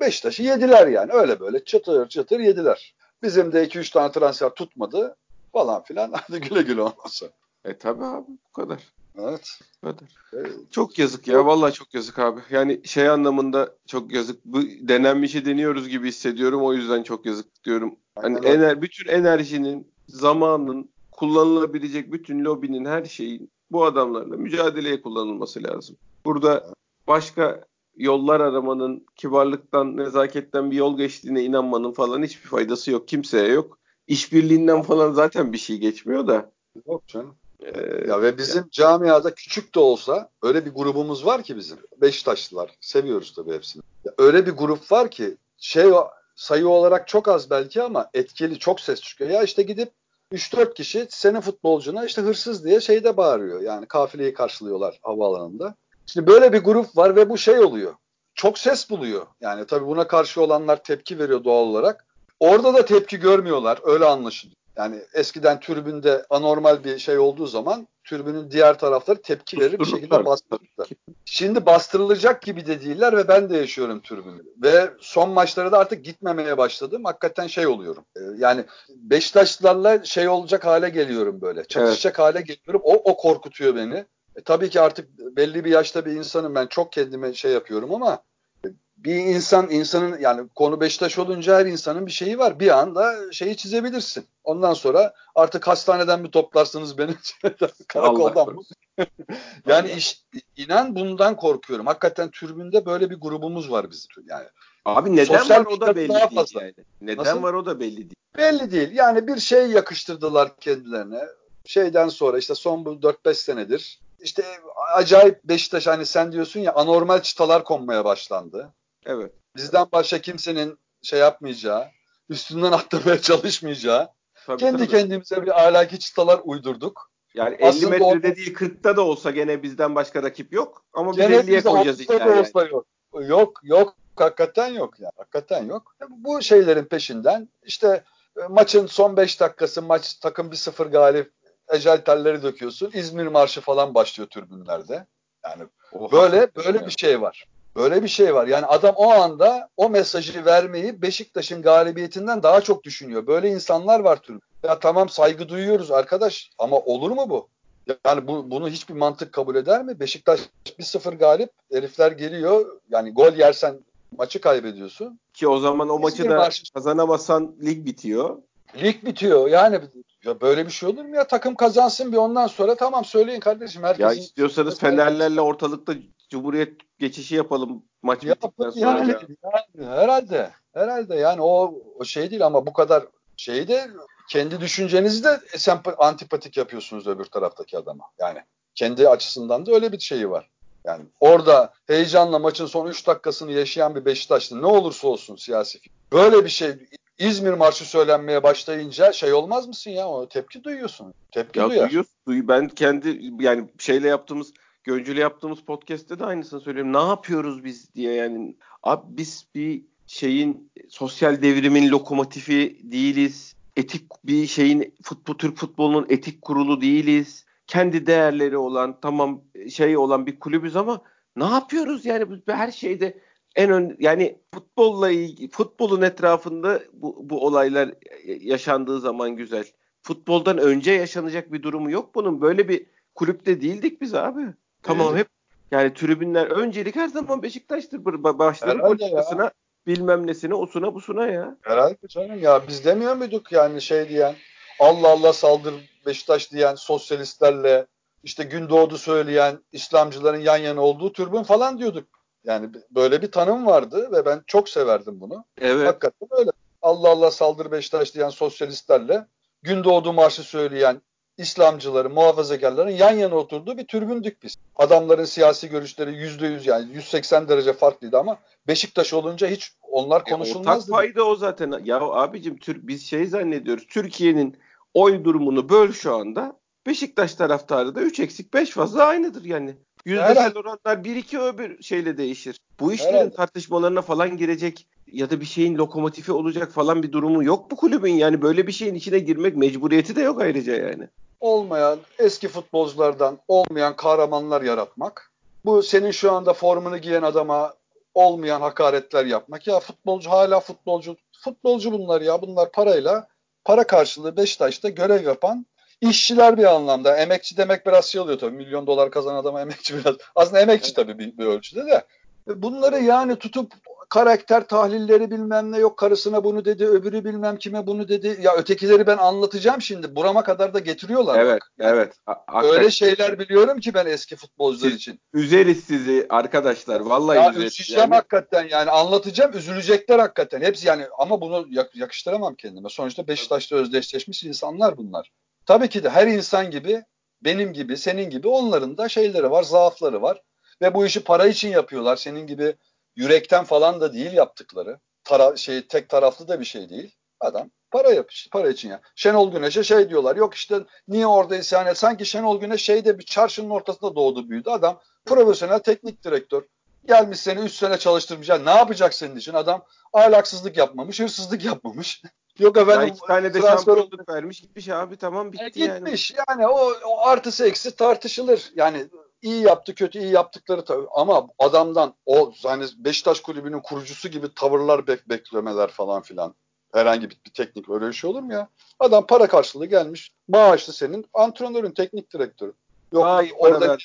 Beşiktaş'ı yediler yani. Öyle böyle çıtır çıtır yediler. Bizim de 2-3 tane transfer tutmadı falan filan. Hadi güle güle olmasa. E tabi abi bu kadar. Evet. Bu kadar. Evet. Çok yazık ya. Vallahi çok yazık abi. Yani şey anlamında çok yazık. Bu denenmişi deniyoruz gibi hissediyorum. O yüzden çok yazık diyorum. Hani ener bütün enerjinin, zamanın, kullanılabilecek bütün lobinin her şeyin bu adamlarla mücadeleye kullanılması lazım. Burada başka yollar aramanın, kibarlıktan, nezaketten bir yol geçtiğine inanmanın falan hiçbir faydası yok. Kimseye yok. İşbirliğinden falan zaten bir şey geçmiyor da. Yok canım. Ee, ya ve bizim yani. camiada küçük de olsa öyle bir grubumuz var ki bizim. Beşiktaşlılar. Seviyoruz tabii hepsini. Ya öyle bir grup var ki şey sayı olarak çok az belki ama etkili çok ses çıkıyor. Ya işte gidip 3-4 kişi senin futbolcuna işte hırsız diye şeyde bağırıyor. Yani kafileyi karşılıyorlar havaalanında. Şimdi böyle bir grup var ve bu şey oluyor. Çok ses buluyor. Yani tabii buna karşı olanlar tepki veriyor doğal olarak. Orada da tepki görmüyorlar. Öyle anlaşılıyor. Yani eskiden türbünde anormal bir şey olduğu zaman türbünün diğer tarafları tepki verir bir şekilde bastırırlar. Şimdi bastırılacak gibi de değiller ve ben de yaşıyorum türbünü. Ve son maçlara da artık gitmemeye başladım. Hakikaten şey oluyorum. Ee, yani Beşiktaşlılarla şey olacak hale geliyorum böyle. Çatışacak evet. hale geliyorum. O, o korkutuyor beni. E, tabii ki artık belli bir yaşta bir insanım ben çok kendime şey yapıyorum ama bir insan insanın yani konu Beşiktaş olunca her insanın bir şeyi var. Bir anda şeyi çizebilirsin. Ondan sonra artık hastaneden mi toplarsınız beni karakoldan mı? yani iş, inan bundan korkuyorum. Hakikaten türbünde böyle bir grubumuz var bizim. Yani Abi neden Sosyal var o da belli değil fazla. yani. Neden Nasıl? var o da belli değil. Belli değil. Yani bir şey yakıştırdılar kendilerine. Şeyden sonra işte son bu 4-5 senedir işte acayip Beşiktaş hani sen diyorsun ya anormal çıtalar konmaya başlandı. Evet. Bizden başka kimsenin şey yapmayacağı, üstünden atlamaya çalışmayacağı, tabii, kendi tabii. kendimize bir ahlaki çıtalar uydurduk. Yani 50 Aslında metrede o, değil 40'ta da olsa gene bizden başka rakip yok. Ama biz 50'ye koyacağız iddiayı. Yani. Olsa yok. Yok yok hakikaten yok ya. Hakikaten yok. Bu şeylerin peşinden işte e, maçın son 5 dakikası maç takım bir sıfır galip ecel telleri döküyorsun. İzmir marşı falan başlıyor türbünlerde. Yani Oha. böyle böyle bir şey var. Böyle bir şey var. Yani adam o anda o mesajı vermeyi Beşiktaş'ın galibiyetinden daha çok düşünüyor. Böyle insanlar var tür. Ya tamam saygı duyuyoruz arkadaş ama olur mu bu? Yani bu, bunu hiçbir mantık kabul eder mi? Beşiktaş 1-0 galip, herifler geliyor. Yani gol yersen maçı kaybediyorsun. Ki o zaman o maçı da marşı... kazanamazsan lig bitiyor. Lig bitiyor. Yani ya böyle bir şey olur mu ya? Takım kazansın bir ondan sonra tamam söyleyin kardeşim. Herkesin ya istiyorsanız Fenerlerle ortalıkta Cumhuriyet geçişi yapalım maç Yap, bittikten sonra. Yani, yani, herhalde. Herhalde yani o, o şey değil ama bu kadar şeyi de kendi düşüncenizi de antipatik yapıyorsunuz öbür taraftaki adama. Yani kendi açısından da öyle bir şeyi var. Yani orada heyecanla maçın son 3 dakikasını yaşayan bir Beşiktaşlı ne olursa olsun siyasi böyle bir şey İzmir marşı söylenmeye başlayınca şey olmaz mısın ya? O tepki duyuyorsun. Tepki ya duyar. Duyuyorsun. Ben kendi yani şeyle yaptığımız Göncü'yle yaptığımız podcast'te de aynısını söylüyorum. Ne yapıyoruz biz diye yani. Abi biz bir şeyin sosyal devrimin lokomotifi değiliz. Etik bir şeyin futbol Türk futbolunun etik kurulu değiliz. Kendi değerleri olan tamam şey olan bir kulübüz ama ne yapıyoruz yani her şeyde en ön yani futbolla ilgili futbolun etrafında bu, bu olaylar yaşandığı zaman güzel. Futboldan önce yaşanacak bir durumu yok bunun. Böyle bir kulüpte değildik biz abi. Tamam evet. hep yani tribünler öncelik her zaman Beşiktaş'tır. Başların politikasına bilmem nesine osuna busuna ya. Herhalde canım ya biz demiyor muyduk yani şey diyen Allah Allah saldır Beşiktaş diyen sosyalistlerle işte Gündoğdu söyleyen İslamcıların yan yana olduğu türbün falan diyorduk. Yani böyle bir tanım vardı ve ben çok severdim bunu. Evet. Hakikaten öyle. Allah Allah saldır Beşiktaş diyen sosyalistlerle Gündoğdu marşı söyleyen İslamcıların, muhafazakarların yan yana oturduğu bir türbündük biz. Adamların siyasi görüşleri yüzde yüz yani 180 derece farklıydı ama Beşiktaş olunca hiç onlar konuşulmazdı. E, ortak fayda o zaten. Ya abicim Türk biz şey zannediyoruz. Türkiye'nin oy durumunu böl şu anda. Beşiktaş taraftarı da 3 eksik 5 fazla aynıdır yani. Yüzdesel oranlar 1-2 öbür şeyle değişir. Bu işlerin Herhalde. tartışmalarına falan girecek ya da bir şeyin lokomotifi olacak falan bir durumu yok bu kulübün. Yani böyle bir şeyin içine girmek mecburiyeti de yok ayrıca yani olmayan eski futbolculardan olmayan kahramanlar yaratmak. Bu senin şu anda formunu giyen adama olmayan hakaretler yapmak. Ya futbolcu hala futbolcu. Futbolcu bunlar ya. Bunlar parayla para karşılığı Beşiktaş'ta görev yapan işçiler bir anlamda. Emekçi demek biraz şey oluyor tabii. Milyon dolar kazanan adama emekçi biraz. Aslında emekçi tabii bir, bir ölçüde de. Bunları yani tutup karakter tahlilleri bilmem ne yok karısına bunu dedi öbürü bilmem kime bunu dedi. Ya ötekileri ben anlatacağım şimdi. Burama kadar da getiriyorlar. Evet bak. evet. A- Öyle şeyler biliyorum ki ben eski futbolcular Siz- için. Üzeriz sizi arkadaşlar. Vallahi Ya üzeriz. Yani. hakikaten yani anlatacağım üzülecekler hakikaten. Hepsi yani ama bunu yak- yakıştıramam kendime. Sonuçta Beşiktaş'ta özdeşleşmiş insanlar bunlar. Tabii ki de her insan gibi benim gibi senin gibi onların da şeyleri var zaafları var. Ve bu işi para için yapıyorlar. Senin gibi yürekten falan da değil yaptıkları. Tara şey tek taraflı da bir şey değil. Adam para yap para için ya. Şenol Güneş'e şey diyorlar. Yok işte niye orada isyan et? Sanki Şenol Güneş şeyde bir çarşının ortasında doğdu büyüdü. Adam profesyonel teknik direktör. Gelmiş seni 3 sene çalıştırmayacak. Ne yapacak senin için? Adam ahlaksızlık yapmamış, hırsızlık yapmamış. Yok Ya efendim iki tane de transfer şampiyonluk vermiş gitmiş abi tamam bitti e, yani. gitmiş. Yani, o, o artısı eksi tartışılır. Yani iyi yaptı kötü iyi yaptıkları tabii. Ama adamdan o hani Beşiktaş kulübünün kurucusu gibi tavırlar bek beklemeler falan filan. Herhangi bir, bir teknik öyle bir şey olur mu ya? Adam para karşılığı gelmiş. Maaşlı senin antrenörün, teknik direktörü. Yok Daha orada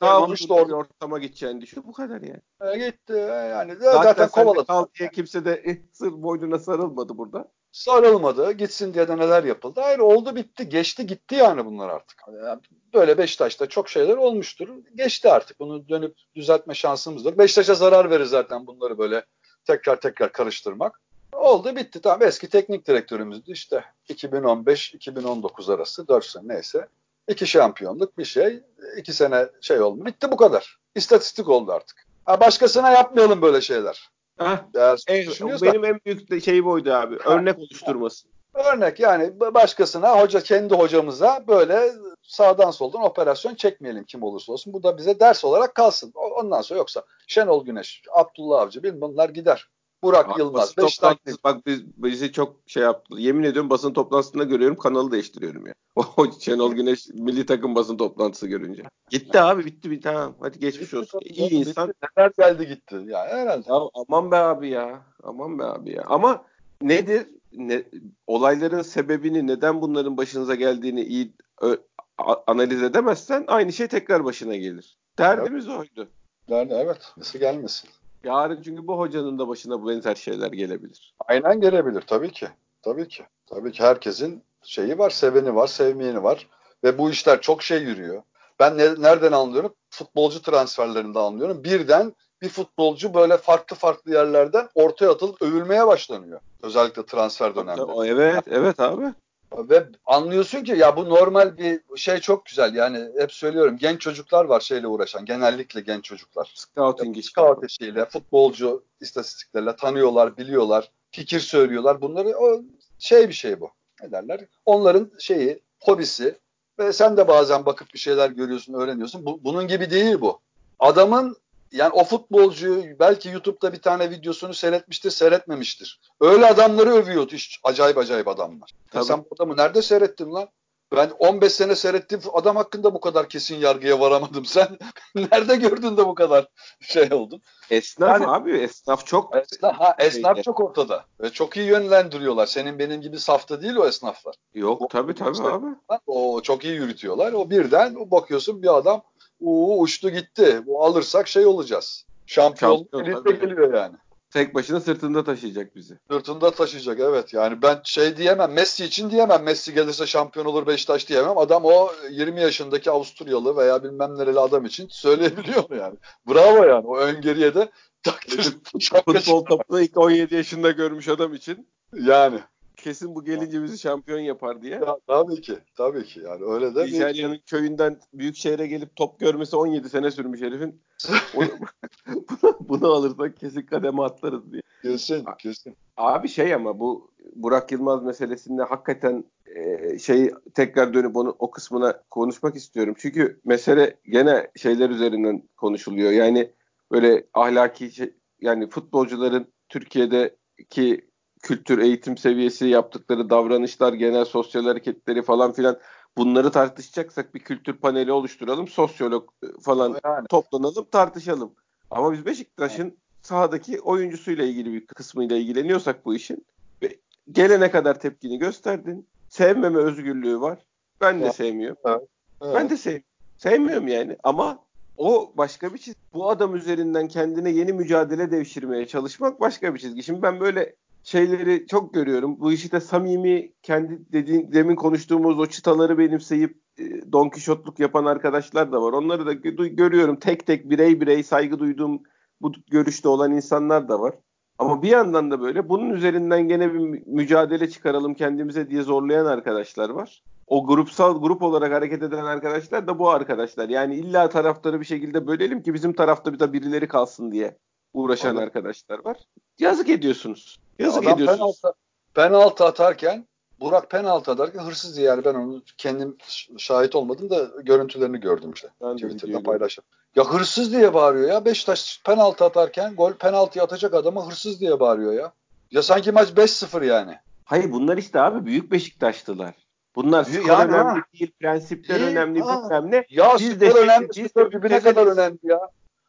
tavır huzurlu da orada ortama gideceğini düşün. Bu kadar yani. e, gitti. Yani Zaten, zaten, kovaladı. kal diye kimse de eh, sır boynuna sarılmadı burada. Sarılmadı. Gitsin diye de neler yapıldı. Hayır oldu bitti. Geçti gitti yani bunlar artık. Yani böyle Beşiktaş'ta çok şeyler olmuştur. Geçti artık. Bunu dönüp düzeltme şansımız yok. Beşiktaş'a zarar verir zaten bunları böyle tekrar tekrar karıştırmak. Oldu bitti. Tamam eski teknik direktörümüzdü işte 2015-2019 arası 4 sene neyse. İki şampiyonluk bir şey. iki sene şey oldu. Bitti bu kadar. İstatistik oldu artık. Ha, başkasına yapmayalım böyle şeyler. Evet, düşünüyorsan- benim en büyük şey buydu abi. Örnek oluşturması. Örnek yani başkasına hoca kendi hocamıza böyle sağdan soldan operasyon çekmeyelim kim olursa olsun. Bu da bize ders olarak kalsın. Ondan sonra yoksa Şenol Güneş, Abdullah Avcı bilmem bunlar gider. Burak Abi, Yılmaz, basın toplantısı- bak biz, bizi çok şey yaptı. Yemin ediyorum basın toplantısında görüyorum kanalı değiştiriyorum ya. O Şenol Güneş milli takım basın toplantısı görünce. Gitti abi bitti bir tamam. Hadi geçmiş olsun. İyi insan. Neler geldi gitti. Ya herhalde. Ya aman be abi ya. Aman be abi ya. Ama nedir? Ne, olayların sebebini neden bunların başınıza geldiğini iyi ö- a- analiz edemezsen aynı şey tekrar başına gelir. Derdimiz oydu. Yani evet. Nasıl gelmesin? Yarın çünkü bu hocanın da başına bu benzer şeyler gelebilir. Aynen gelebilir tabii ki. Tabii ki. Tabii ki herkesin şeyi var, seveni var, sevmeyeni var. Ve bu işler çok şey yürüyor. Ben ne- nereden anlıyorum? Futbolcu transferlerinde anlıyorum. Birden bir futbolcu böyle farklı farklı yerlerden ortaya atılıp övülmeye başlanıyor. Özellikle transfer döneminde. Evet, evet abi. Ve anlıyorsun ki ya bu normal bir şey çok güzel. Yani hep söylüyorum genç çocuklar var şeyle uğraşan. Genellikle genç çocuklar. Scouting işi. Scout işiyle, futbolcu istatistiklerle tanıyorlar, biliyorlar, fikir söylüyorlar. Bunları o şey bir şey bu. Ne derler? Onların şeyi, hobisi ve sen de bazen bakıp bir şeyler görüyorsun, öğreniyorsun. Bu, bunun gibi değil bu. Adamın yani o futbolcuyu belki YouTube'da bir tane videosunu seyretmiştir, seyretmemiştir. Öyle adamları övüyordu. Hiç acayip acayip adamlar. Ya Tabii. sen bu adamı nerede seyrettin lan? Ben 15 sene seyrettiğim adam hakkında bu kadar kesin yargıya varamadım. Sen nerede gördün de bu kadar şey oldun? Esnaf Yani- abi, esnaf çok Esnaf, ha, esnaf Şeyde. çok ortada. Ve çok iyi yönlendiriyorlar. Senin benim gibi safta değil o esnaflar. yok tabii tabii abi. O çok iyi yürütüyorlar. O birden bakıyorsun bir adam uuu uçtu gitti. Bu alırsak şey olacağız. Şampiyon, tabii. geliyor yani. Tek başına sırtında taşıyacak bizi. Sırtında taşıyacak evet. Yani ben şey diyemem. Messi için diyemem. Messi gelirse şampiyon olur Beşiktaş diyemem. Adam o 20 yaşındaki Avusturyalı veya bilmem nereli adam için söyleyebiliyor yani. Bravo yani. O öngörüye de takdir. Futbol topunu ilk 17 yaşında görmüş adam için Yani. Kesin bu gelince bizi şampiyon yapar diye. Ya, tabii ki. Tabii ki. Yani öyle de bir Nijerya'nın köyünden büyük şehre gelip top görmesi 17 sene sürmüş herifin. Onu- bunu, bunu alırsak kesin kademe atlarız diye. kesin. Kesin. Abi şey ama bu Burak Yılmaz meselesinde hakikaten e, şey tekrar dönüp onu o kısmına konuşmak istiyorum. Çünkü mesele gene şeyler üzerinden konuşuluyor. Yani böyle ahlaki şey, yani futbolcuların Türkiye'deki kültür, eğitim seviyesi, yaptıkları davranışlar, genel sosyal hareketleri falan filan bunları tartışacaksak bir kültür paneli oluşturalım. Sosyolog e, falan Yani. toplanalım, tartışalım. Ama biz Beşiktaş'ın sahadaki oyuncusuyla ilgili bir kısmıyla ilgileniyorsak bu işin ve gelene kadar tepkini gösterdin. Sevmeme özgürlüğü var. Ben de Evet. sevmiyorum. Evet. Ben de sev sevmiyorum yani ama o başka bir çizgi. Bu adam üzerinden kendine yeni mücadele devşirmeye çalışmak başka bir çizgi. Şimdi ben böyle şeyleri çok görüyorum. Bu işi de samimi kendi dediğin demin konuştuğumuz o çıtaları benimseyip e, Don Kişotluk yapan arkadaşlar da var. Onları da görüyorum. Tek tek birey birey saygı duyduğum bu görüşte olan insanlar da var. Ama bir yandan da böyle bunun üzerinden gene bir mücadele çıkaralım kendimize diye zorlayan arkadaşlar var. O grupsal grup olarak hareket eden arkadaşlar da bu arkadaşlar. Yani illa taraftarı bir şekilde bölelim ki bizim tarafta bir de birileri kalsın diye uğraşan Anladım. arkadaşlar var. Yazık ediyorsunuz. Yazık Adam ediyorsunuz. Penaltı, penaltı atarken Burak penaltı atarken hırsız diye yani ben onu kendim şahit olmadım da görüntülerini gördüm işte. Ben Twitter'da paylaştım. Ya hırsız diye bağırıyor ya. Beşiktaş penaltı atarken gol penaltı atacak adama hırsız diye bağırıyor ya. Ya sanki maç 5-0 yani. Hayır bunlar işte abi büyük Beşiktaşlılar. Bunlar skor yani, önemli ha. değil, prensipler değil, önemli, bilmem ne. Ya biz skor de önemli, biz skor ne kadar önemli ya.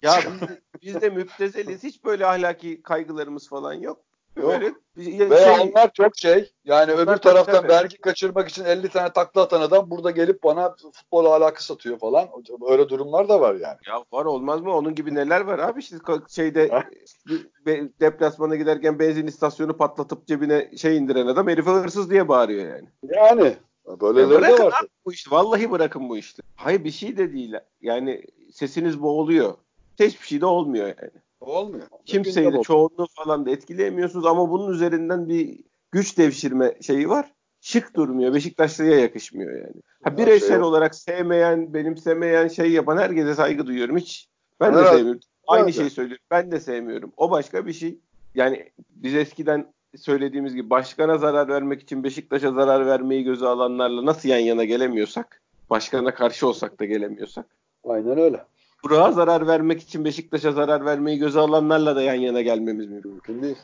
Ya biz, biz de müptezeliz. Hiç böyle ahlaki kaygılarımız falan yok. Böyle Ve şey, onlar çok şey. Yani öbür taraftan tabii. vergi kaçırmak için 50 tane takla atan adam burada gelip bana futbol alakası satıyor falan. Öyle durumlar da var yani. Ya var olmaz mı? Onun gibi neler var abi? İşte şeyde deplasmana giderken benzin istasyonu patlatıp cebine şey indiren adam herife hırsız diye bağırıyor yani. Yani. Böyleleri ya de var. Bu işte. Vallahi bırakın bu işte. Hayır bir şey de değil. Yani sesiniz boğuluyor. Hiçbir şey de olmuyor yani. Olmuyor. Kimseyi de çoğunluğu falan da etkileyemiyorsunuz ama bunun üzerinden bir güç devşirme şeyi var. Şık durmuyor. Beşiktaşlı'ya yakışmıyor yani. Ha, bireysel şey olarak sevmeyen, benimsemeyen, şey yapan herkese saygı duyuyorum. Hiç ben evet. de sevmiyorum. Aynı evet. şeyi söylüyorum. Ben de sevmiyorum. O başka bir şey. Yani biz eskiden söylediğimiz gibi başkana zarar vermek için Beşiktaş'a zarar vermeyi göze alanlarla nasıl yan yana gelemiyorsak, başkana karşı olsak da gelemiyorsak. Aynen öyle. Burak'a zarar vermek için Beşiktaş'a zarar vermeyi göze alanlarla da yan yana gelmemiz mümkün değil.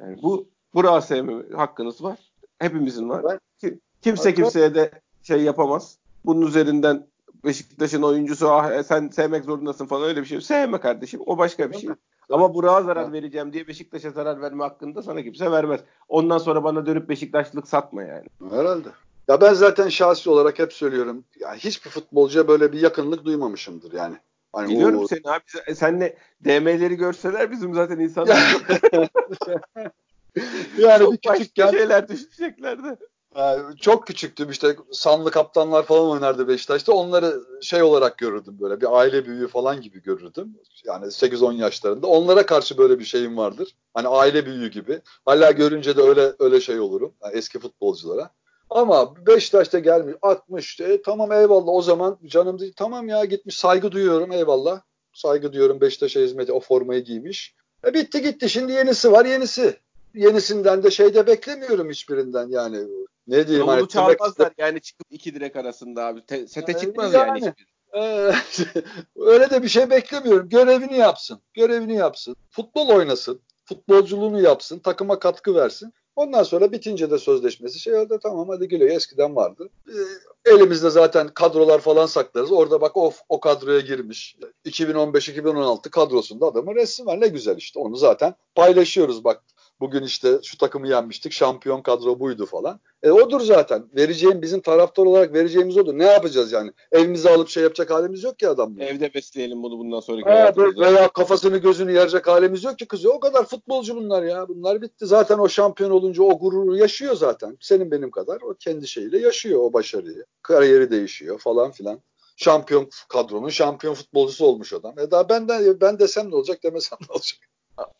Yani bu Burak'ı sevme hakkınız var. Hepimizin var. Kimse kimseye de şey yapamaz. Bunun üzerinden Beşiktaş'ın oyuncusu ah e, sen sevmek zorundasın falan öyle bir şey. Sevme kardeşim. O başka bir şey. Ama Burak'a zarar vereceğim diye Beşiktaş'a zarar verme hakkında sana kimse vermez. Ondan sonra bana dönüp Beşiktaşlık satma yani. Herhalde. Ya ben zaten şahsi olarak hep söylüyorum. Yani hiçbir futbolcuya böyle bir yakınlık duymamışımdır yani. Hani Biliyorum o... seni abi. Senle DM'leri görseler bizim zaten insanlar yani çok bir küçükken şeyler düşüneceklerdi. Yani çok küçüktüm işte Sanlı Kaptanlar falan oynardı Beşiktaş'ta. Onları şey olarak görürdüm böyle bir aile büyüğü falan gibi görürdüm. Yani 8-10 yaşlarında. Onlara karşı böyle bir şeyim vardır. Hani aile büyüğü gibi. Hala görünce de öyle öyle şey olurum. Yani eski futbolculara. Ama Beşiktaş'ta gelmiş 60 e, tamam eyvallah o zaman canım değil tamam ya gitmiş saygı duyuyorum eyvallah. Saygı duyuyorum Beşiktaş'a hizmeti o formayı giymiş. E bitti gitti şimdi yenisi var yenisi. Yenisinden de şey de beklemiyorum hiçbirinden yani. Ne diyeyim Yolu hani çağırmazlar yani çıkıp iki direk arasında abi. Te, sete yani, çıkmaz yani, yani hiçbir. öyle de bir şey beklemiyorum. Görevini yapsın. Görevini yapsın. Futbol oynasın. Futbolculuğunu yapsın. Takıma katkı versin. Ondan sonra bitince de sözleşmesi şey oldu tamam hadi geliyor eskiden vardı. E, elimizde zaten kadrolar falan saklarız. Orada bak o, o kadroya girmiş. 2015-2016 kadrosunda adamın resmi var ne güzel işte onu zaten paylaşıyoruz bak Bugün işte şu takımı yenmiştik. Şampiyon kadro buydu falan. E odur zaten. Vereceğim bizim taraftar olarak vereceğimiz odur. Ne yapacağız yani? Evimize alıp şey yapacak halimiz yok ki adam. Evde besleyelim bunu bundan sonraki evet, Veya kafasını gözünü yerecek halimiz yok ki kızı. O kadar futbolcu bunlar ya. Bunlar bitti. Zaten o şampiyon olunca o gururu yaşıyor zaten. Senin benim kadar. O kendi şeyiyle yaşıyor o başarıyı. Kariyeri değişiyor falan filan şampiyon kadronun şampiyon futbolcusu olmuş adam. E daha benden ben desem ne olacak demesem ne olacak?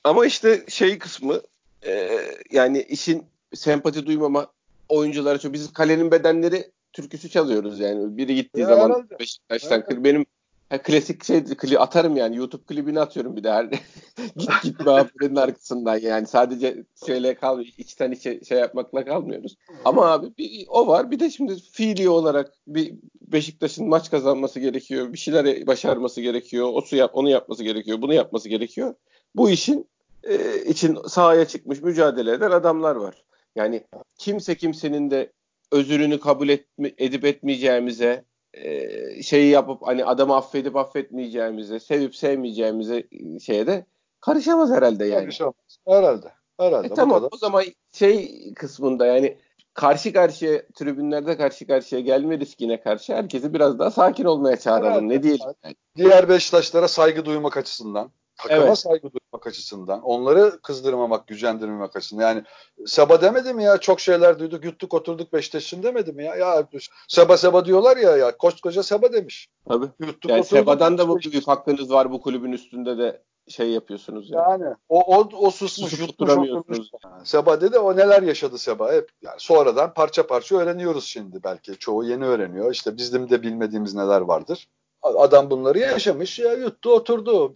Ama işte şey kısmı e, yani işin sempati duymama oyunculara çok biz kalenin bedenleri türküsü çalıyoruz yani. Biri gittiği ya zaman herhalde. Beşiktaş'tan herhalde. benim ha, klasik şey kli, atarım yani YouTube klibini atıyorum bir de her git git muhabbetin arkasından yani sadece şeyle kal içten içe şey yapmakla kalmıyoruz. Ama abi bir, o var bir de şimdi fiili olarak bir Beşiktaş'ın maç kazanması gerekiyor. Bir şeyler başarması gerekiyor. O su yap, onu yapması gerekiyor. Bunu yapması gerekiyor. Bu işin e, için sahaya çıkmış mücadele eden adamlar var. Yani kimse kimsenin de özürünü kabul etme, edip etmeyeceğimize e, şeyi yapıp hani adamı affedip affetmeyeceğimize, sevip sevmeyeceğimize e, şeye de karışamaz herhalde yani. Karışamaz. Herhalde. Herhalde. E, tamam kadar. o zaman şey kısmında yani karşı karşıya tribünlerde karşı karşıya gelme riskine karşı herkesi biraz daha sakin olmaya çağıralım. Evet, ne diyelim? Yani. Diğer Beşiktaşlara saygı duymak açısından takıma evet. saygı duymak açısından, onları kızdırmamak, gücendirmemek açısından. Yani Seba demedi mi ya? Çok şeyler duyduk, yuttuk, oturduk Beşiktaş'ın demedi mi ya? Ya Seba Seba diyorlar ya ya. Koskoca Seba demiş. Tabii. Yuttuk, yani oturduk, Seba'dan da bu büyük hakkınız var bu kulübün üstünde de şey yapıyorsunuz yani. Yani o o, o susmuş, yutmuş, oturmuş. Seba dedi o neler yaşadı Seba hep yani sonradan parça parça öğreniyoruz şimdi belki. Çoğu yeni öğreniyor. İşte bizim de bilmediğimiz neler vardır. Adam bunları yaşamış ya yuttu oturdu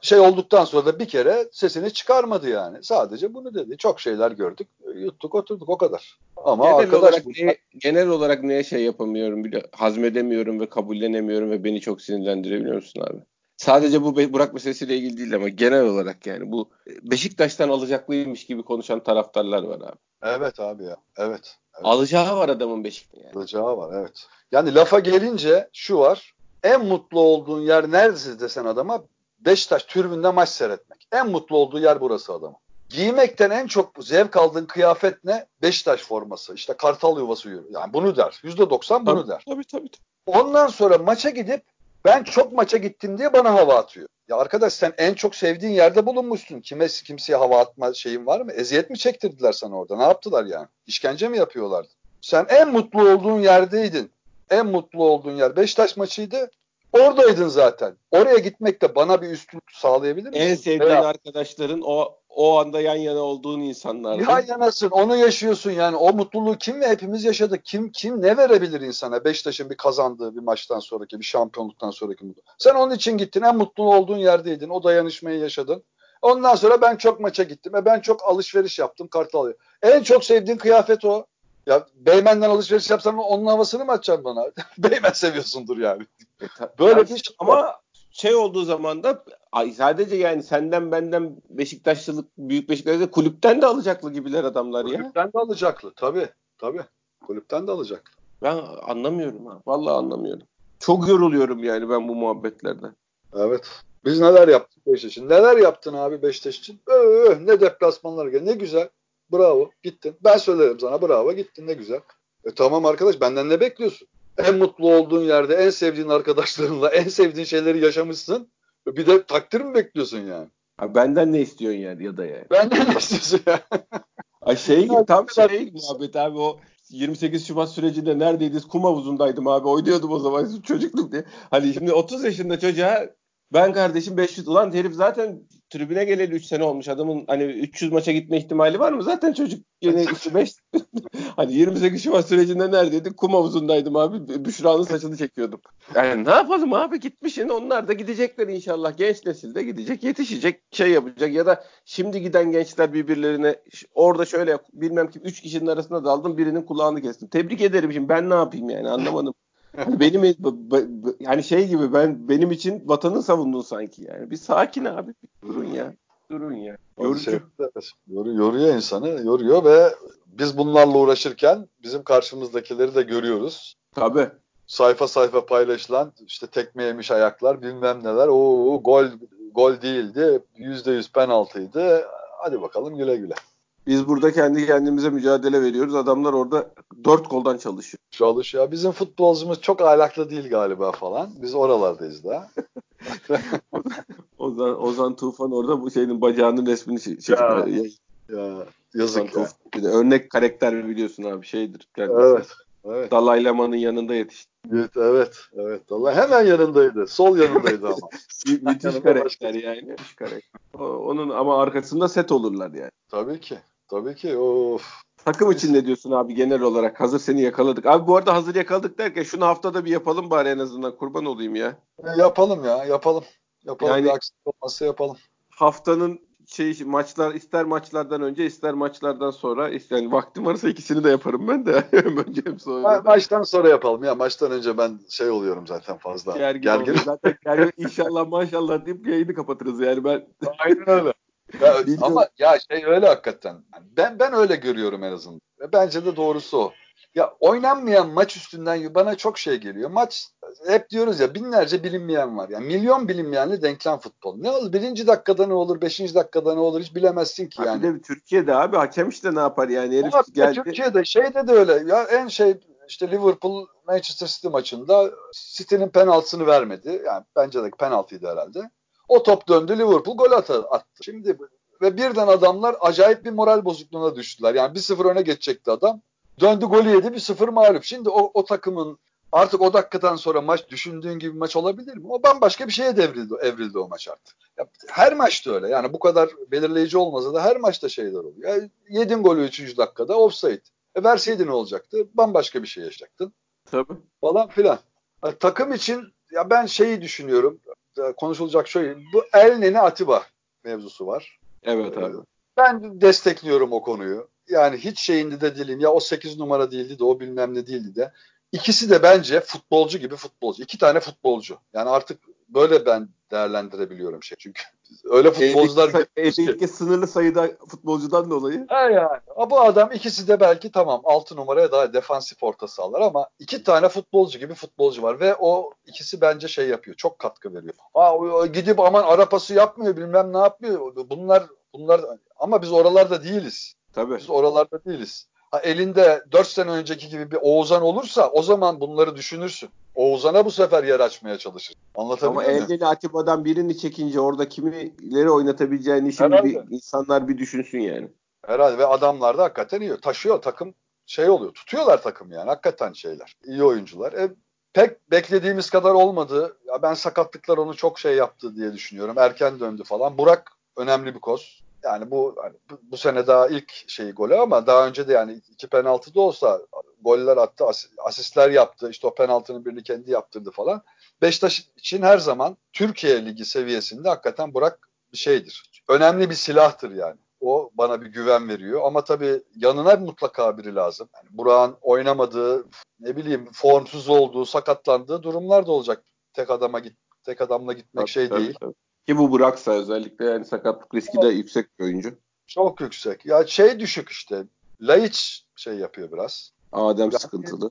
şey olduktan sonra da bir kere sesini çıkarmadı yani. Sadece bunu dedi. Çok şeyler gördük. Yuttuk oturduk o kadar. Ama genel arkadaş olarak neye, genel olarak neye şey yapamıyorum bile hazmedemiyorum ve kabullenemiyorum ve beni çok sinirlendirebiliyor musun abi? Sadece bu Burak meselesiyle ilgili değil ama genel olarak yani bu Beşiktaş'tan alacaklıymış gibi konuşan taraftarlar var abi. Evet abi ya. Evet. evet. Alacağı var adamın Beşiktaş'ta yani. Alacağı var evet. Yani lafa gelince şu var. En mutlu olduğun yer neresi desen adama Beşiktaş türbünde maç seyretmek. En mutlu olduğu yer burası adamın. Giymekten en çok zevk aldığın kıyafet ne? Beşiktaş forması. İşte kartal yuvası yürü. Yani bunu der. Yüzde doksan bunu tabii, der. Tabii tabii. Ondan sonra maça gidip ben çok maça gittim diye bana hava atıyor. Ya arkadaş sen en çok sevdiğin yerde bulunmuşsun. Kime kimseye hava atma şeyin var mı? Eziyet mi çektirdiler sana orada? Ne yaptılar yani? İşkence mi yapıyorlardı? Sen en mutlu olduğun yerdeydin. En mutlu olduğun yer Beşiktaş maçıydı. Oradaydın zaten. Oraya gitmek de bana bir üstünlük sağlayabilir misin? En sevdiğin Veya, arkadaşların o o anda yan yana olduğun insanlar. Yan yanasın, onu yaşıyorsun yani. O mutluluğu kim ve hepimiz yaşadık. Kim kim ne verebilir insana? Beşiktaş'ın bir kazandığı bir maçtan sonraki, bir şampiyonluktan sonraki mutlu. Sen onun için gittin, en mutlu olduğun yerdeydin. O dayanışmayı yaşadın. Ondan sonra ben çok maça gittim ve ben çok alışveriş yaptım Kartal. En çok sevdiğin kıyafet o. Ya Beymen'den alışveriş yapsan onun havasını mı açacaksın bana? Beymen seviyorsundur yani. E, Böyle bir şey ama şey olduğu zaman da sadece yani senden benden Beşiktaşlılık büyük Beşiktaş'ta kulüpten de alacaklı gibiler adamlar kulüpten ya. Kulüpten de alacaklı tabii tabii. Kulüpten de alacaklı. Ben anlamıyorum ha. Vallahi anlamıyorum. Çok yoruluyorum yani ben bu muhabbetlerden. Evet. Biz neler yaptık Beşiktaş için? Neler yaptın abi Beşiktaş için? Öh, ne deplasmanlar gel. Ne güzel. Bravo gittin. Ben söylerim sana bravo gittin ne güzel. E tamam arkadaş benden ne bekliyorsun? En mutlu olduğun yerde en sevdiğin arkadaşlarınla en sevdiğin şeyleri yaşamışsın. Bir de takdir mi bekliyorsun yani? Ha, benden ne istiyorsun yani ya da yani? Benden ne istiyorsun ya? Ay şey tam şey muhabbet abi o 28 Şubat sürecinde neredeydiniz? Kum havuzundaydım abi. Oynuyordum o zaman çocukluk diye. Hani şimdi 30 yaşında çocuğa ben kardeşim 500 ulan herif zaten tribüne geleli 3 sene olmuş. Adamın hani 300 maça gitme ihtimali var mı? Zaten çocuk yine 5 hani 28 Şubat sürecinde neredeydi? Kum havuzundaydım abi. Büşra'nın saçını çekiyordum. Yani ne yapalım abi gitmişsin. Onlar da gidecekler inşallah. Genç nesil de gidecek, yetişecek, şey yapacak ya da şimdi giden gençler birbirlerine orada şöyle bilmem ki 3 kişinin arasında daldım birinin kulağını kestim. Tebrik ederim şimdi ben ne yapayım yani anlamadım. Hani benim yani şey gibi ben benim için vatanı savundun sanki yani. Bir sakin abi. Bir durun ya. Durun ya. Yorucu. Şey, yoruyor insanı. Yoruyor ve biz bunlarla uğraşırken bizim karşımızdakileri de görüyoruz. Tabii. Sayfa sayfa paylaşılan işte tekme yemiş ayaklar bilmem neler. O gol gol değildi. Yüzde yüz penaltıydı. Hadi bakalım güle güle. Biz burada kendi kendimize mücadele veriyoruz. Adamlar orada dört koldan çalışıyor. Çalışıyor. Bizim futbolcumuz çok ahlaklı değil galiba falan. Biz oralardayız da. Ozan, Ozan Tufan orada bu şeyin bacağının resmini çekiyor. Ya, ya, yazık ya. Bir de örnek karakter biliyorsun abi şeydir. Kendisi. Evet. Evet. Dalai Lama'nın yanında yetişti. Evet, evet, evet. Dalai hemen yanındaydı. Sol yanındaydı ama. Müthiş karakter yani. Müthiş karakter. O, onun ama arkasında set olurlar yani. Tabii ki. Tabii ki. Of. Takım için ne diyorsun abi genel olarak? Hazır seni yakaladık. Abi bu arada hazır yakaladık derken şunu haftada bir yapalım bari en azından. Kurban olayım ya. E, yapalım ya. Yapalım. Yapalım. Yani, bir aksilik olmazsa yapalım. Haftanın şey maçlar ister maçlardan önce ister maçlardan sonra yani vaktim varsa ikisini de yaparım ben de önce hem sonra. Ma- maçtan sonra yapalım ya maçtan önce ben şey oluyorum zaten fazla. Gergin, gergin. zaten gergin inşallah maşallah deyip yayını kapatırız yani ben. Aynen öyle. Ya, ama ya şey öyle hakikaten. Ben ben öyle görüyorum en azından. Ve bence de doğrusu o. Ya oynanmayan maç üstünden bana çok şey geliyor. Maç hep diyoruz ya binlerce bilinmeyen var. Yani milyon bilinmeyenli denklem futbol. Ne olur birinci dakikada ne olur, beşinci dakikada ne olur hiç bilemezsin ki yani. Bir de Türkiye'de abi hakem işte ne yapar yani herif Ama geldi. Türkiye'de şeyde de öyle ya en şey işte Liverpool Manchester City maçında City'nin penaltısını vermedi. Yani bence de penaltıydı herhalde. O top döndü Liverpool gol attı. Şimdi ve birden adamlar acayip bir moral bozukluğuna düştüler. Yani bir sıfır öne geçecekti adam. Döndü golü yedi bir sıfır mağlup. Şimdi o, o takımın artık o dakikadan sonra maç düşündüğün gibi maç olabilir mi? O bambaşka bir şeye devrildi, evrildi o maç artık. Ya, her maçta öyle. Yani bu kadar belirleyici olmasa da her maçta şeyler oluyor. Yani yedin golü 3. dakikada offside. E verseydin ne olacaktı? Bambaşka bir şey yaşayacaktın. Tabii. Falan filan. Yani, takım için ya ben şeyi düşünüyorum. Konuşulacak şey. Bu El Nene Atiba mevzusu var. Evet abi. Ben destekliyorum o konuyu. Yani hiç şeyinde de değilim. Ya o 8 numara değildi de o bilmem ne değildi de. İkisi de bence futbolcu gibi futbolcu. İki tane futbolcu. Yani artık böyle ben değerlendirebiliyorum şey. Çünkü öyle futbolcular eldeki sınırlı sayıda futbolcudan dolayı. He yani. Bu adam ikisi de belki tamam 6 numaraya daha defansif orta sahalar ama iki tane futbolcu gibi futbolcu var ve o ikisi bence şey yapıyor. Çok katkı veriyor. Aa, gidip aman arapası yapmıyor bilmem ne yapmıyor. Bunlar bunlar ama biz oralarda değiliz. Tabii. Biz oralarda değiliz. Elinde 4 sene önceki gibi bir Oğuzhan olursa o zaman bunları düşünürsün. Oğuzhan'a bu sefer yer açmaya çalışır. Anlatabiliyor Ama muyum? Atiba'dan birini çekince orada kimileri oynatabileceğini şimdi bir, insanlar bir düşünsün yani. Herhalde ve adamlar da hakikaten iyi. Taşıyor takım şey oluyor. Tutuyorlar takım yani. Hakikaten şeyler. İyi oyuncular. E, pek beklediğimiz kadar olmadı. Ya ben sakatlıklar onu çok şey yaptı diye düşünüyorum. Erken döndü falan. Burak önemli bir koz. Yani bu, hani bu bu sene daha ilk şeyi golü ama daha önce de yani iki penaltı da olsa goller attı, asistler yaptı. İşte o penaltının birini kendi yaptırdı falan. Beşiktaş için her zaman Türkiye Ligi seviyesinde hakikaten Burak bir şeydir. Önemli bir silahtır yani. O bana bir güven veriyor. Ama tabii yanına mutlaka biri lazım. Yani Burak'ın oynamadığı, ne bileyim formsuz olduğu, sakatlandığı durumlar da olacak. Tek adama git, tek adamla gitmek tabii, şey tabii, değil. Tabii. Ki bu Burak'sa özellikle yani sakatlık riski de yüksek bir oyuncu. Çok yüksek. Ya şey düşük işte. Laiç şey yapıyor biraz. Adem yani, sıkıntılı.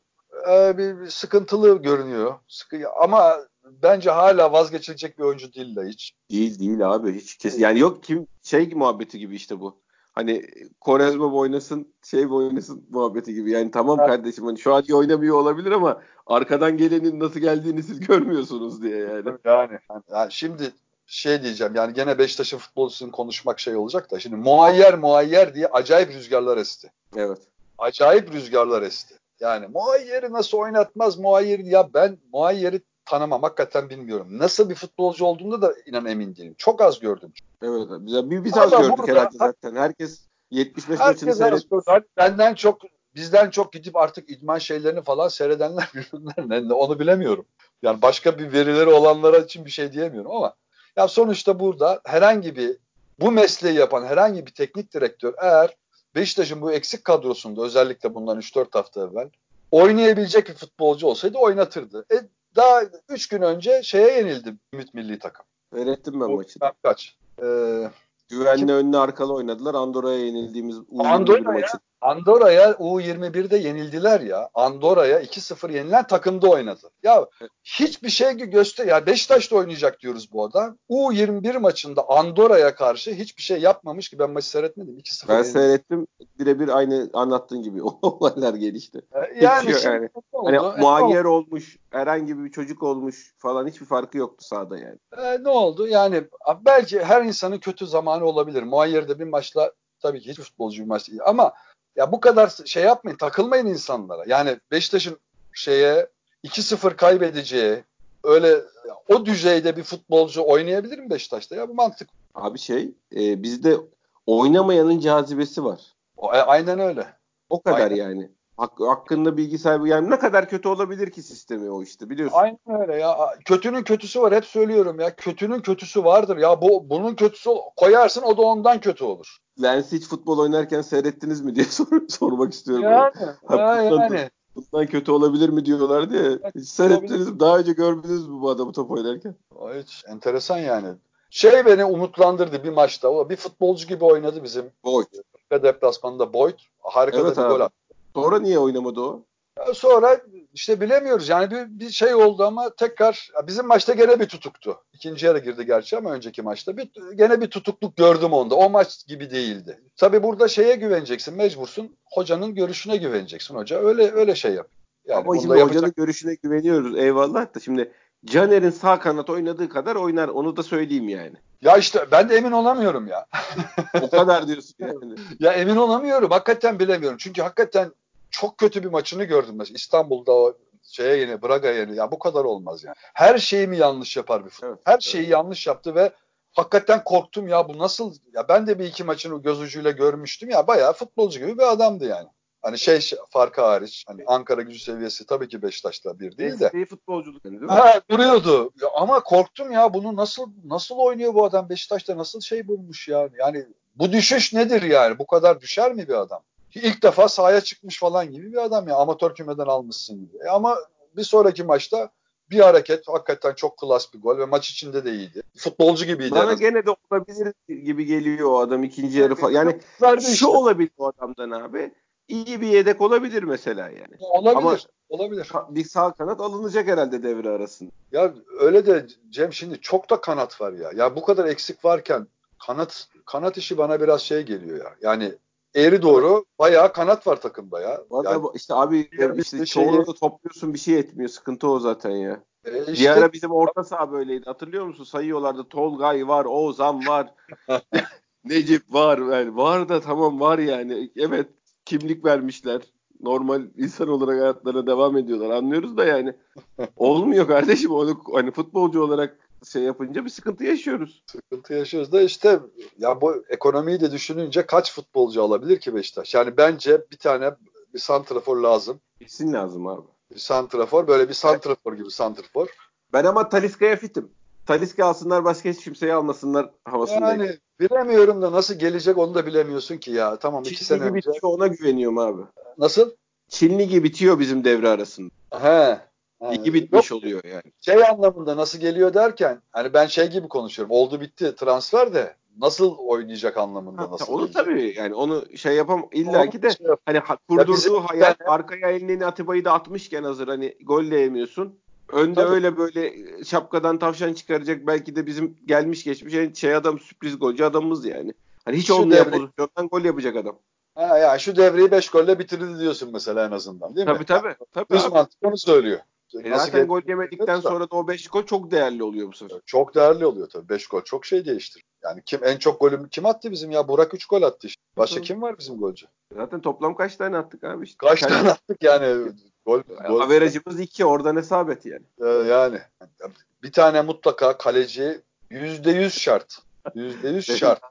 E, bir, bir sıkıntılı görünüyor. Sıkı, ama bence hala vazgeçilecek bir oyuncu değil Laiç. Değil değil abi. Hiç kes yani yok kim şey muhabbeti gibi işte bu. Hani Korezma oynasın, şey oynasın muhabbeti gibi. Yani tamam evet. kardeşim hani şu an oynamıyor olabilir ama arkadan gelenin nasıl geldiğini siz görmüyorsunuz diye yani. Yani, yani şimdi şey diyeceğim yani gene Beşiktaş'ın futbolcusunu konuşmak şey olacak da şimdi muayyer muayyer diye acayip rüzgarlar esti. Evet. Acayip rüzgarlar esti. Yani muayyeri nasıl oynatmaz muayyer ya ben muayyeri tanımam hakikaten bilmiyorum. Nasıl bir futbolcu olduğunda da inan emin değilim. Çok az gördüm. Evet biz, biz, biz az gördük burada, herhalde zaten. Herkes 75 herkes maçını seyretmiş. Benden çok bizden çok gidip artık idman şeylerini falan seyredenler birbirlerine onu bilemiyorum. Yani başka bir verileri olanlara için bir şey diyemiyorum ama ya sonuçta burada herhangi bir bu mesleği yapan herhangi bir teknik direktör eğer Beşiktaş'ın bu eksik kadrosunda özellikle bundan 3-4 hafta evvel oynayabilecek bir futbolcu olsaydı oynatırdı. E, daha 3 gün önce şeye yenildi Ümit Milli Takım. Öğrettim ben maçı. Kaç? Ee, Güvenli Kim? önüne arkalı oynadılar. Andorra'ya yenildiğimiz Andorra'ya maçı. Andorra'ya U21'de yenildiler ya. Andorra'ya 2-0 yenilen takımda oynadı. Ya hiçbir şey göster ya Beşiktaş'ta oynayacak diyoruz bu adam. U21 maçında Andorra'ya karşı hiçbir şey yapmamış ki ben maçı seyretmedim. 2-0 ben yenildi. seyrettim. Birebir aynı anlattığın gibi olaylar gelişti. E, yani, Hiç, yani. Hani muayyer olmuş, herhangi bir çocuk olmuş falan hiçbir farkı yoktu sahada yani. E, ne oldu? Yani belki her insanın kötü zamanı olabilir. Muayyer'de bir maçla tabii ki hiç futbolcu bir maç değil ama ya bu kadar şey yapmayın, takılmayın insanlara. Yani Beşiktaş'ın şeye 2-0 kaybedeceği öyle o düzeyde bir futbolcu oynayabilir mi Beşiktaş'ta? Ya bu mantık. Abi şey e, bizde oynamayanın cazibesi var. O, e, aynen öyle. O kadar aynen. yani. Hak, hakkında bilgi sahibi yani ne kadar kötü olabilir ki sistemi o işte biliyorsun. Aynen öyle ya. Kötünün kötüsü var hep söylüyorum ya. Kötünün kötüsü vardır ya. Bu bunun kötüsü koyarsın o da ondan kötü olur. Lens hiç futbol oynarken seyrettiniz mi diye sor, sormak istiyorum. Yani, ha, ya, yani. Bundan kötü olabilir mi diyorlar diye. Hiç seyrettiniz mi? Daha önce gördünüz mü bu adamı top oynarken? Hiç enteresan yani. Şey beni umutlandırdı bir maçta. O bir futbolcu gibi oynadı bizim. Boyd. Deplasmanında Boyd. Harika evet, bir abi. gol attı. Sonra niye oynamadı o? Sonra işte bilemiyoruz yani bir, bir şey oldu ama tekrar bizim maçta gene bir tutuktu. İkinci yarı girdi gerçi ama önceki maçta bir, gene bir tutukluk gördüm onda. O maç gibi değildi. Tabi burada şeye güveneceksin mecbursun. Hocanın görüşüne güveneceksin hoca. Öyle öyle şey yap. Yani ama şimdi yapacak... hocanın görüşüne güveniyoruz eyvallah da şimdi Caner'in sağ kanat oynadığı kadar oynar onu da söyleyeyim yani. Ya işte ben de emin olamıyorum ya. o kadar diyorsun yani. ya emin olamıyorum. Hakikaten bilemiyorum. Çünkü hakikaten çok kötü bir maçını gördüm mesela İstanbul'da o şeye yeni Braga yeni ya bu kadar olmaz yani. Her şeyi mi yanlış yapar bir futbol? Evet, Her şeyi evet. yanlış yaptı ve hakikaten korktum ya bu nasıl ya ben de bir iki maçını göz ucuyla görmüştüm ya bayağı futbolcu gibi bir adamdı yani. Hani şey farkı hariç hani Ankara gücü seviyesi tabii ki Beşiktaş'la bir değil de. Mesleği futbolculuk değil mi? Ha, duruyordu. Ya, ama korktum ya bunu nasıl nasıl oynuyor bu adam Beşiktaş'ta nasıl şey bulmuş yani. Yani bu düşüş nedir yani? Bu kadar düşer mi bir adam? İlk defa sahaya çıkmış falan gibi bir adam ya. Amatör kümeden almışsın gibi. E ama bir sonraki maçta bir hareket hakikaten çok klas bir gol ve maç içinde de iyiydi. Futbolcu gibiydi. Bana gene de olabilir gibi geliyor o adam ikinci yarı falan. Yani şu işte. olabilir o adamdan abi. İyi bir yedek olabilir mesela yani. Olabilir. Ama olabilir. Bir sağ kanat alınacak herhalde devre arasında. Ya öyle de Cem şimdi çok da kanat var ya. Ya bu kadar eksik varken kanat kanat işi bana biraz şey geliyor ya. Yani eğri doğru bayağı kanat var takımda ya. Valla yani, işte abi işte, işte çoğunu da topluyorsun bir şey etmiyor. Sıkıntı o zaten ya. E işte, bir ara bizim orta saha böyleydi. Hatırlıyor musun? Sayıyorlardı. Tolgay var, Oğuzhan var. Necip var. Yani var da tamam var yani. Evet kimlik vermişler. Normal insan olarak hayatlarına devam ediyorlar. Anlıyoruz da yani. Olmuyor kardeşim. Onu hani futbolcu olarak şey yapınca bir sıkıntı yaşıyoruz. Sıkıntı yaşıyoruz da işte ya bu ekonomiyi de düşününce kaç futbolcu alabilir ki Beşiktaş? Yani bence bir tane bir santrafor lazım. Kesin lazım abi. Bir santrafor böyle bir santrafor gibi santrafor. Ben ama Taliska'ya fitim. Taliska alsınlar başka hiç kimseyi almasınlar havasındayım. Yani bilemiyorum da nasıl gelecek onu da bilemiyorsun ki ya. Tamam Çinli iki sene önce. bitiyor ona güveniyorum abi. Nasıl? Çinli gibi bitiyor bizim devre arasında. He. Ligi bitmiş Yok, oluyor yani. Şey anlamında nasıl geliyor derken hani ben şey gibi konuşuyorum. Oldu bitti transfer de nasıl oynayacak anlamında ha, nasıl? Onu oynayacak? tabii yani onu şey yapam illa ki de şey hani kurdurduğu hayal tane... arkaya elini Atiba'yı da atmışken hazır hani gol de yemiyorsun. Önde tabii. öyle böyle şapkadan tavşan çıkaracak belki de bizim gelmiş geçmiş şey, şey adam sürpriz golcü adamımız yani. Hani hiç olmayan pozisyondan gol yapacak adam. Ha ya şu devreyi 5 golle bitirdi diyorsun mesela en azından değil tabii, mi? Tabii tabii. Düz mantık onu söylüyor. E Nasıl zaten gol yemedikten sonra da o 5 gol çok değerli oluyor bu sefer. Çok değerli oluyor tabii. 5 gol çok şey değiştir. Yani kim en çok golü kim attı bizim ya? Burak 3 gol attı işte. Başka kim var bizim golcü? Zaten toplam kaç tane attık abi işte. Kaç tane attık yani? Gol, gol. Averajımız 2 oradan hesap et yani. Ee, yani bir tane mutlaka kaleci %100 şart. %100 şart.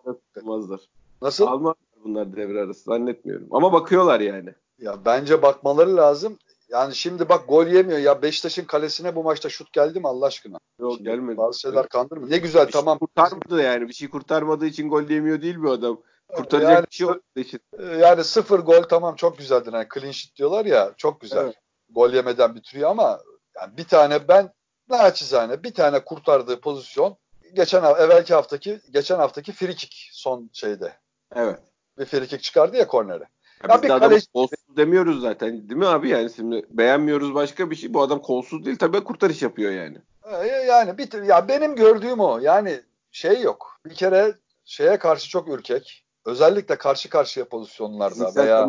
Nasıl? Almazlar bunlar devre arası zannetmiyorum. Ama bakıyorlar yani. Ya bence bakmaları lazım. Yani şimdi bak gol yemiyor. Ya Beşiktaş'ın kalesine bu maçta şut geldi mi Allah aşkına? Yok şimdi gelmedi. Bazı şeyler kandırmıyor. Ne güzel bir şey tamam. Şey kurtarmadı yani. Bir şey kurtarmadığı için gol yemiyor değil bu adam. Kurtaracak yani, bir şey olmadığı için. Yani sıfır gol tamam çok güzeldir. Yani clean sheet diyorlar ya çok güzel. Evet. Gol yemeden bitiriyor ama yani bir tane ben naçizane bir tane kurtardığı pozisyon geçen evvelki haftaki geçen haftaki frikik son şeyde. Evet. Bir frikik çıkardı ya kornere. Ya, biz de kaleci... kolsuz demiyoruz zaten değil mi abi yani şimdi beğenmiyoruz başka bir şey bu adam kolsuz değil tabii kurtarış yapıyor yani. Yani bir, ya benim gördüğüm o yani şey yok bir kere şeye karşı çok ürkek özellikle karşı karşıya pozisyonlarda Fiziksel veya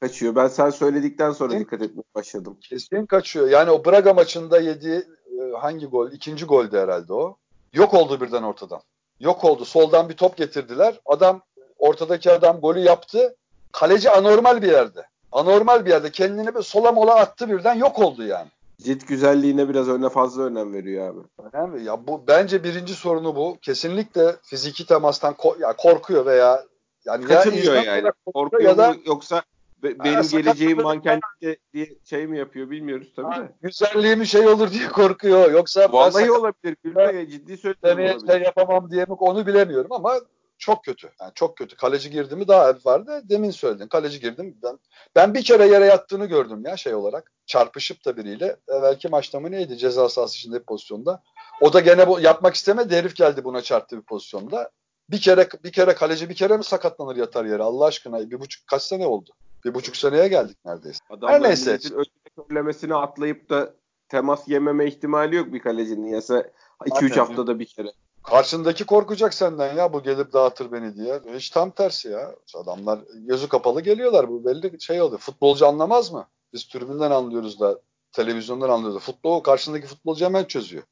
kaçıyor. Ben sen söyledikten sonra Kesin, dikkat etmeye başladım. Kesin kaçıyor. Yani o Braga maçında yediği e, hangi gol? İkinci goldü herhalde o. Yok oldu birden ortadan. Yok oldu. Soldan bir top getirdiler. Adam ortadaki adam golü yaptı. Kaleci anormal bir yerde. Anormal bir yerde. Kendini bir sola mola attı birden yok oldu yani. Cilt güzelliğine biraz öne fazla önem veriyor abi. Önemli. Ya bu bence birinci sorunu bu. Kesinlikle fiziki temastan ko- ya korkuyor veya yani kaçınıyor ya yani. Korkuyor ya da, mu yoksa be- benim ha, geleceğim mankenlikte diye şey mi yapıyor bilmiyoruz tabii ha, de. Güzelliğim şey olur diye korkuyor. Yoksa vallahi olabilir. Gülme ciddi söylüyorum. Şey yapamam diye mi onu bilemiyorum ama çok kötü. Yani çok kötü. Kaleci girdi mi daha vardı. Demin söyledin. Kaleci girdim. Ben, ben bir kere yere yattığını gördüm ya şey olarak. Çarpışıp da biriyle. Belki maçta mı neydi? Ceza sahası içinde bir pozisyonda. O da gene bu, yapmak istemedi. Herif geldi buna çarptı bir pozisyonda. Bir kere bir kere kaleci bir kere mi sakatlanır yatar yere Allah aşkına? Bir buçuk kaç sene oldu? Bir buçuk seneye geldik neredeyse. Her neyse. körlemesine atlayıp da temas yememe ihtimali yok bir kalecinin. Yasa 2-3 haftada bir kere. Karşındaki korkacak senden ya bu gelip dağıtır beni diye. Hiç tam tersi ya. Adamlar gözü kapalı geliyorlar. Bu belli şey oluyor. Futbolcu anlamaz mı? Biz tribünden anlıyoruz da televizyondan anlıyoruz. Futbol karşındaki futbolcu hemen çözüyor.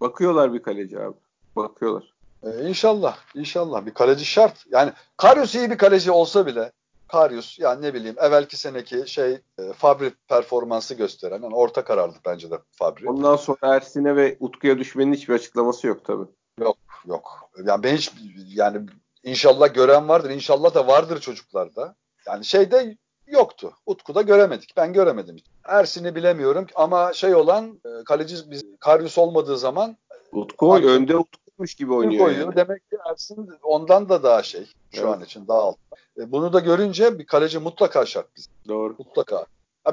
Bakıyorlar bir kaleci abi. Bakıyorlar. Ee, inşallah. inşallah. Bir kaleci şart. Yani Karius iyi bir kaleci olsa bile Karius yani ne bileyim evvelki seneki şey e, Fabri performansı gösteren yani orta karardı bence de Fabri. Ondan sonra Ersin'e ve Utku'ya düşmenin hiçbir açıklaması yok tabii. Yok yok. Yani ben hiç yani inşallah gören vardır. İnşallah da vardır çocuklarda. Yani şeyde yoktu. Utku'da göremedik. Ben göremedim. Ersin'i bilemiyorum ama şey olan e, kaleci biz Karius olmadığı zaman Utku önde Utku'muş gibi oynuyor. oynuyor. Yani. Demek ki Ersin ondan da daha şey şu evet. an için daha alt. E, bunu da görünce bir kaleci mutlaka şart bize. Doğru. Mutlaka.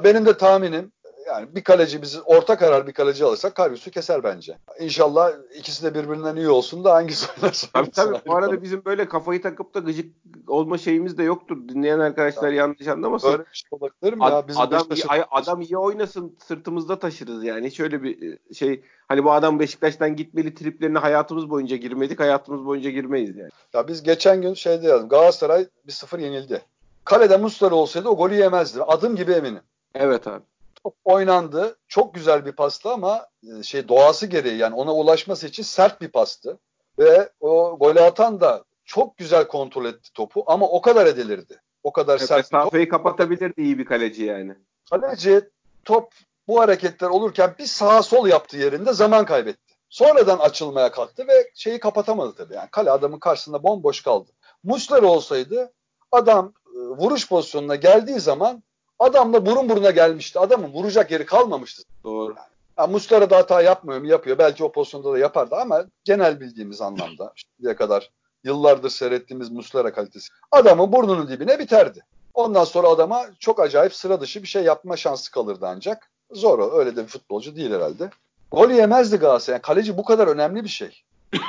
Benim de tahminim yani bir kaleci bizi orta karar bir kaleci alırsak Karius'u keser bence. İnşallah ikisi de birbirinden iyi olsun da hangisi oynarsa. Tabii tabii. Bu arada bizim böyle kafayı takıp da gıcık olma şeyimiz de yoktur. Dinleyen arkadaşlar ya. yanlış anlamasın. Böyle bir şey olabilir mi ya? Bizim adam, iyi, adam iyi oynasın sırtımızda taşırız yani. Hiç öyle bir e, şey hani bu adam Beşiktaş'tan gitmeli triplerine hayatımız boyunca girmedik. Hayatımız boyunca girmeyiz yani. Ya biz geçen gün şeyde yazdım. Galatasaray bir sıfır yenildi. Kalede Muslera olsaydı o golü yemezdi. Adım gibi eminim. Evet abi top oynandı. Çok güzel bir pastı ama e, şey doğası gereği yani ona ulaşması için sert bir pastı. Ve o golü atan da çok güzel kontrol etti topu ama o kadar edilirdi. O kadar evet, sert. Mesafeyi kapatabilirdi iyi bir kaleci yani. Kaleci top bu hareketler olurken bir sağa sol yaptı yerinde zaman kaybetti. Sonradan açılmaya kalktı ve şeyi kapatamadı tabii. Yani kale adamın karşısında bomboş kaldı. Muslera olsaydı adam e, vuruş pozisyonuna geldiği zaman Adamla burun buruna gelmişti. Adamın vuracak yeri kalmamıştı. Doğru. Yani Mustara da hata yapmıyor mu? Yapıyor. Belki o pozisyonda da yapardı ama genel bildiğimiz anlamda şimdiye kadar yıllardır seyrettiğimiz Muslera kalitesi. Adamın burnunun dibine biterdi. Ondan sonra adama çok acayip sıra dışı bir şey yapma şansı kalırdı ancak. Zor o. Öyle de bir futbolcu değil herhalde. Gol yemezdi Galatasaray. Yani kaleci bu kadar önemli bir şey.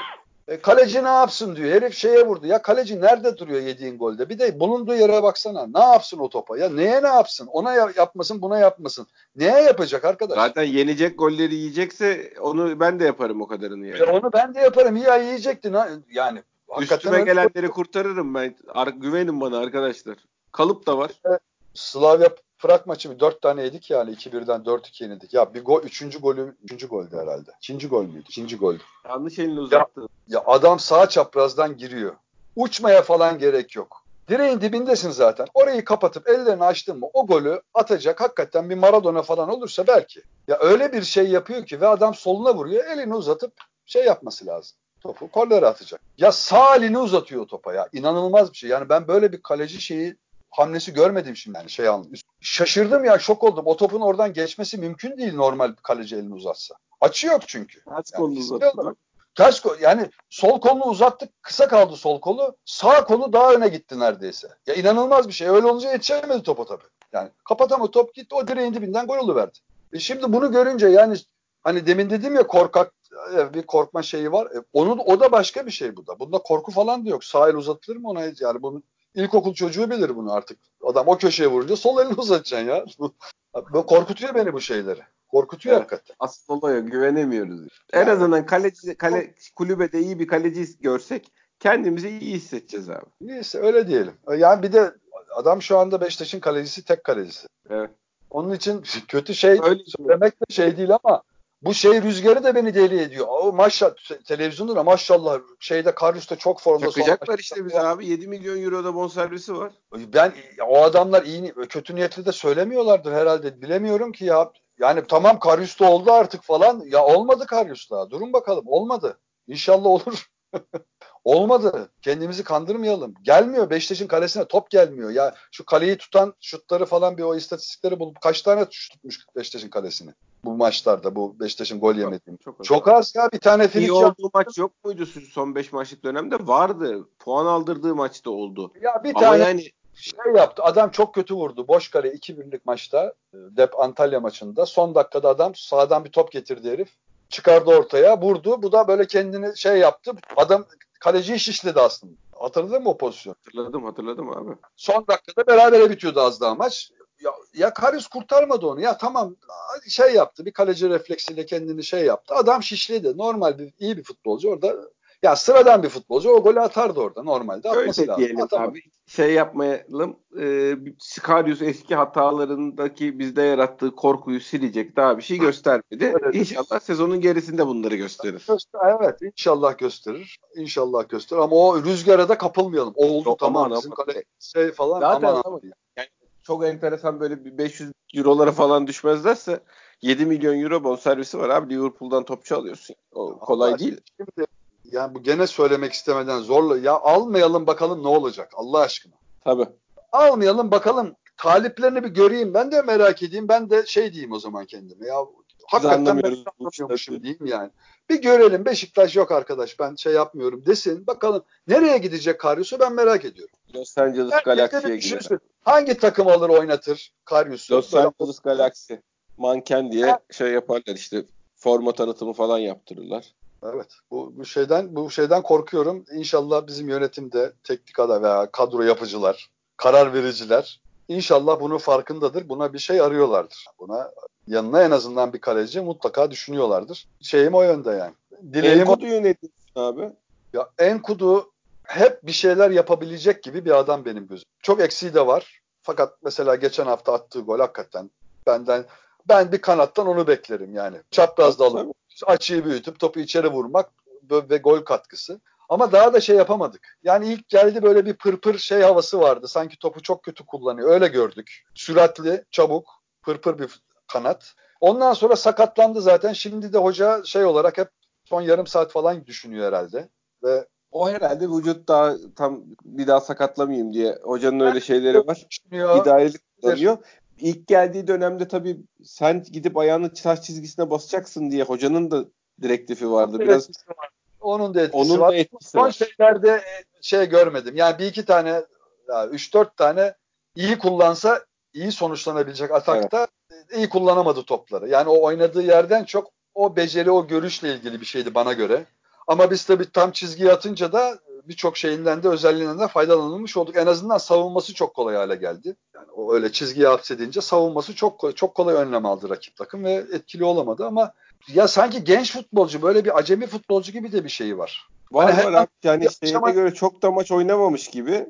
E, kaleci ne yapsın diyor. Herif şeye vurdu. Ya kaleci nerede duruyor yediğin golde? Bir de bulunduğu yere baksana. Ne yapsın o topa? Ya neye ne yapsın? Ona yapmasın, buna yapmasın. Neye yapacak arkadaş? Zaten yenecek golleri yiyecekse onu ben de yaparım o kadarını yani. Ya onu ben de yaparım. Ya yiyecektin ha. Yani Üstüme gelenleri kurtarırım ben. Ar- güvenin bana arkadaşlar. Kalıp da var. Slavia Prag maçı bir dört tane yedik yani 2-1'den 4-2 yenildik. Ya bir gol, üçüncü golü, üçüncü goldü herhalde. İkinci gol müydü? İkinci gol. Yanlış elini uzattı. Ya, ya adam sağ çaprazdan giriyor. Uçmaya falan gerek yok. Direğin dibindesin zaten. Orayı kapatıp ellerini açtın mı o golü atacak hakikaten bir Maradona falan olursa belki. Ya öyle bir şey yapıyor ki ve adam soluna vuruyor elini uzatıp şey yapması lazım. Topu kornere atacak. Ya sağ elini uzatıyor topa ya. İnanılmaz bir şey. Yani ben böyle bir kaleci şeyi hamlesi görmedim şimdi yani şey anladım. Şaşırdım ya şok oldum. O topun oradan geçmesi mümkün değil normal kaleci elini uzatsa. Açı yok çünkü. Ters yani kolunu uzattı. Ters kol yani sol kolunu uzattık kısa kaldı sol kolu. Sağ kolu daha öne gitti neredeyse. Ya inanılmaz bir şey. Öyle olunca yetişemedi topa tabii. Yani kapatamadı top gitti o direğin dibinden gol verdi. E şimdi bunu görünce yani hani demin dedim ya korkak bir korkma şeyi var. E, onun o da başka bir şey bu da. Bunda korku falan da yok. Sağ el uzatılır mı ona? Yani bunu ilkokul çocuğu bilir bunu artık. Adam o köşeye vurunca sol elini uzatacaksın ya. Bu, korkutuyor beni bu şeyleri. Korkutuyor evet, hakikaten. Aslında oluyor. Güvenemiyoruz. En azından kaleci, kale, kulübede iyi bir kaleci görsek kendimizi iyi hissedeceğiz abi. İyiyse öyle diyelim. Yani bir de adam şu anda Beşiktaş'ın kalecisi tek kalecisi. Evet. Onun için kötü şey öyle söylemek de şey değil ama bu şey rüzgarı da beni deli ediyor. O maşallah televizyonda da maşallah şeyde Karius'ta çok formda. Çakacaklar işte bize abi 7 milyon euroda bonservisi var. Ben o adamlar iyi kötü niyetli de söylemiyorlardır herhalde. Bilemiyorum ki ya. Yani tamam Karius'ta oldu artık falan. Ya olmadı Karius'ta. Durun bakalım olmadı. İnşallah olur. Olmadı. Kendimizi kandırmayalım. Gelmiyor. Beşiktaş'ın kalesine top gelmiyor. Ya şu kaleyi tutan şutları falan bir o istatistikleri bulup kaç tane tutmuş Beşiktaş'ın kalesini? Bu maçlarda bu Beşiktaş'ın gol yemediği. Çok, çok, çok az ya bir tane film. İyi olduğu maç yok muydu son 5 maçlık dönemde? Vardı. Puan aldırdığı maçta oldu. Ya bir Ama tane yani şey yaptı. Adam çok kötü vurdu. Boş kale 2-1'lik maçta. E, Dep Antalya maçında. Son dakikada adam sağdan bir top getirdi herif. Çıkardı ortaya. Vurdu. Bu da böyle kendini şey yaptı. Adam kaleciyi şişledi aslında. Hatırladın mı o pozisyon? Hatırladım hatırladım abi. Son dakikada berabere bitiyordu az daha maç. ya, ya Karius kurtarmadı onu. Ya tamam şey yaptı. Bir kaleci refleksiyle kendini şey yaptı. Adam şişledi. Normal bir iyi bir futbolcu orada ya sıradan bir futbolcu o golü atardı orada normalde. Atması Öyle diyelim Atamadı. abi. Şey yapmayalım. E, Skarius eski hatalarındaki bizde yarattığı korkuyu silecek. Daha bir şey göstermedi. Evet. İnşallah sezonun gerisinde bunları gösterir. Evet inşallah gösterir. İnşallah gösterir. Ama o rüzgara da kapılmayalım. O oldu Yok, tamam. Aman, bizim kale şey falan Zaten aman ama, yani çok enteresan böyle bir 500 eurolara falan düşmezlerse 7 milyon euro bonservisi var abi. Liverpool'dan topçu alıyorsun. O kolay Allah değil. Şimdi yani bu gene söylemek istemeden zorla ya almayalım bakalım ne olacak Allah aşkına. Tabii. Almayalım bakalım taliplerini bir göreyim ben de merak edeyim ben de şey diyeyim o zaman kendime ya hakikaten ben anlamıyormuşum diyeyim yani. Bir görelim Beşiktaş yok arkadaş ben şey yapmıyorum desin bakalım nereye gidecek Karyus'u ben merak ediyorum. Los Angeles Galaxy'ye gider. Hangi takım alır oynatır Karyus'u? Los Angeles Galaxy. Manken diye ha. şey yaparlar işte forma tanıtımı falan yaptırırlar. Evet. Bu, bu şeyden bu şeyden korkuyorum. İnşallah bizim yönetimde, teknikada veya kadro yapıcılar, karar vericiler inşallah bunun farkındadır. Buna bir şey arıyorlardır. Buna yanına en azından bir kaleci mutlaka düşünüyorlardır. Şeyim o yönde yani. Dileğim Enkudu'yu ne diyorsun abi? Ya Enkudu hep bir şeyler yapabilecek gibi bir adam benim gözüm. Çok eksiği de var. Fakat mesela geçen hafta attığı gol hakikaten benden ben bir kanattan onu beklerim yani. Çaprazda alıp açıyı büyütüp topu içeri vurmak ve gol katkısı. Ama daha da şey yapamadık. Yani ilk geldi böyle bir pırpır şey havası vardı. Sanki topu çok kötü kullanıyor. Öyle gördük. Süratli, çabuk, pırpır bir kanat. Ondan sonra sakatlandı zaten. Şimdi de hoca şey olarak hep son yarım saat falan düşünüyor herhalde. Ve o herhalde vücut daha tam bir daha sakatlamayayım diye. Hocanın öyle şeyleri var. İdarelik kullanıyor ilk geldiği dönemde tabii sen gidip ayağını taş çizgisine basacaksın diye hocanın da direktifi vardı. Biraz onun da etkisi onun var. Da etkisi Son var. şeylerde e, şey görmedim. Yani bir iki tane, üç dört tane iyi kullansa iyi sonuçlanabilecek atakta evet. iyi kullanamadı topları. Yani o oynadığı yerden çok o beceri, o görüşle ilgili bir şeydi bana göre. Ama biz tabii tam çizgiye atınca da birçok şeyinden de özelliğinden de faydalanılmış olduk. En azından savunması çok kolay hale geldi. Yani o öyle çizgiye hapsedince savunması çok kolay, çok kolay önlem aldı rakip takım ve etkili olamadı ama ya sanki genç futbolcu böyle bir acemi futbolcu gibi de bir şeyi var. Var hani var yani şeyine aşama... göre çok da maç oynamamış gibi.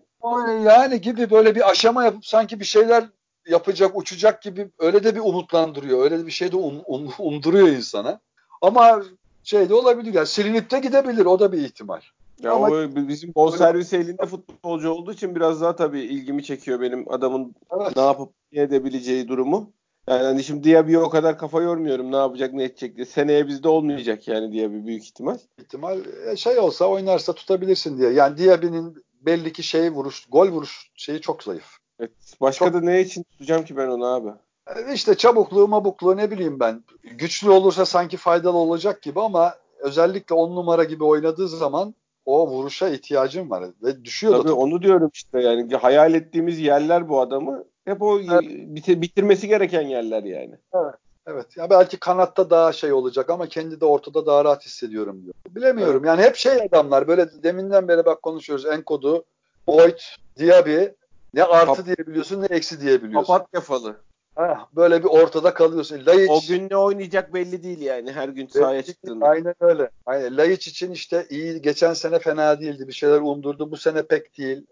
Yani gibi böyle bir aşama yapıp sanki bir şeyler yapacak, uçacak gibi öyle de bir umutlandırıyor. Öyle de bir şey de um, um, umduruyor insana. Ama şey de olabilir yani silinip de gidebilir o da bir ihtimal. Ya Ama o bizim bol servis elinde futbolcu olduğu için biraz daha tabii ilgimi çekiyor benim adamın evet. ne yapıp ne edebileceği durumu. Yani hani şimdi Diaby'ye o kadar kafa yormuyorum ne yapacak ne edecek diye. Seneye bizde olmayacak yani Diaby büyük ihtimal. İhtimal e, şey olsa oynarsa tutabilirsin diye. Yani Diaby'nin belli ki şey vuruş, gol vuruş şeyi çok zayıf. Evet. Başka çok... da ne için tutacağım ki ben onu abi? E, işte çabukluğu mabukluğu ne bileyim ben. Güçlü olursa sanki faydalı olacak gibi ama özellikle on numara gibi oynadığı zaman o vuruşa ihtiyacım var ve düşüyor Tabii da. onu diyorum işte yani hayal ettiğimiz yerler bu adamı hep o evet. bitir, bitirmesi gereken yerler yani. Evet. Evet. Ya belki kanatta daha şey olacak ama kendi de ortada daha rahat hissediyorum diyor. Bilemiyorum. Evet. Yani hep şey adamlar böyle deminden beri bak konuşuyoruz. Enkodu, Boyd, Diaby ne artı Kap- diyebiliyorsun ne eksi diyebiliyorsun. Kapat kafalı. Ha, böyle bir ortada kalıyorsun. Laiç, o gün ne oynayacak belli değil yani her gün sahaya çıktığında. Aynen öyle. Aynen. Laiç için işte iyi geçen sene fena değildi. Bir şeyler umdurdu. Bu sene pek değil.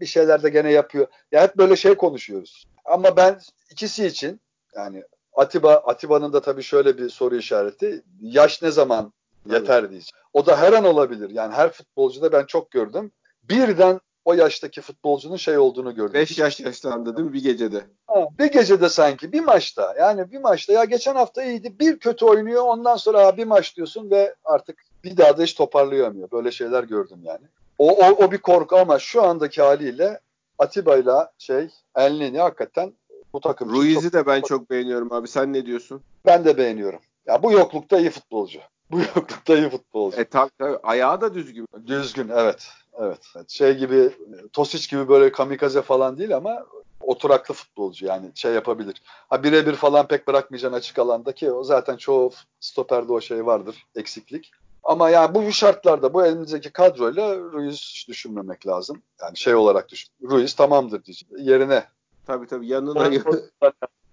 Bir şeyler de gene yapıyor. Ya hep böyle şey konuşuyoruz. Ama ben ikisi için yani Atiba Atiba'nın da tabii şöyle bir soru işareti. Yaş ne zaman yeter evet. diyeceğim. O da her an olabilir. Yani her futbolcuda ben çok gördüm. Birden o yaştaki futbolcunun şey olduğunu gördüm. 5 yaş yaşlandı değil mi bir gecede? Ha, bir gecede sanki bir maçta yani bir maçta ya geçen hafta iyiydi bir kötü oynuyor ondan sonra bir maç diyorsun ve artık bir daha da hiç toparlayamıyor. Böyle şeyler gördüm yani. O, o, o bir korku ama şu andaki haliyle Atiba'yla şey Elneni hakikaten bu takım Ruiz'i de ben çok beğeniyorum abi. Sen ne diyorsun? Ben de beğeniyorum. Ya bu yoklukta iyi futbolcu. Bu yoklukta iyi futbolcu. E tabii tabii. Ayağı da düzgün. Düzgün evet. Evet. Şey gibi Tosic gibi böyle kamikaze falan değil ama oturaklı futbolcu yani şey yapabilir. Ha birebir falan pek bırakmayacaksın açık alanda ki o zaten çoğu stoperde o şey vardır eksiklik. Ama yani bu şartlarda bu elimizdeki kadroyla Ruiz düşünmemek lazım. Yani şey olarak düşün. Ruiz tamamdır diyeceğim. Yerine Tabii tabii yanına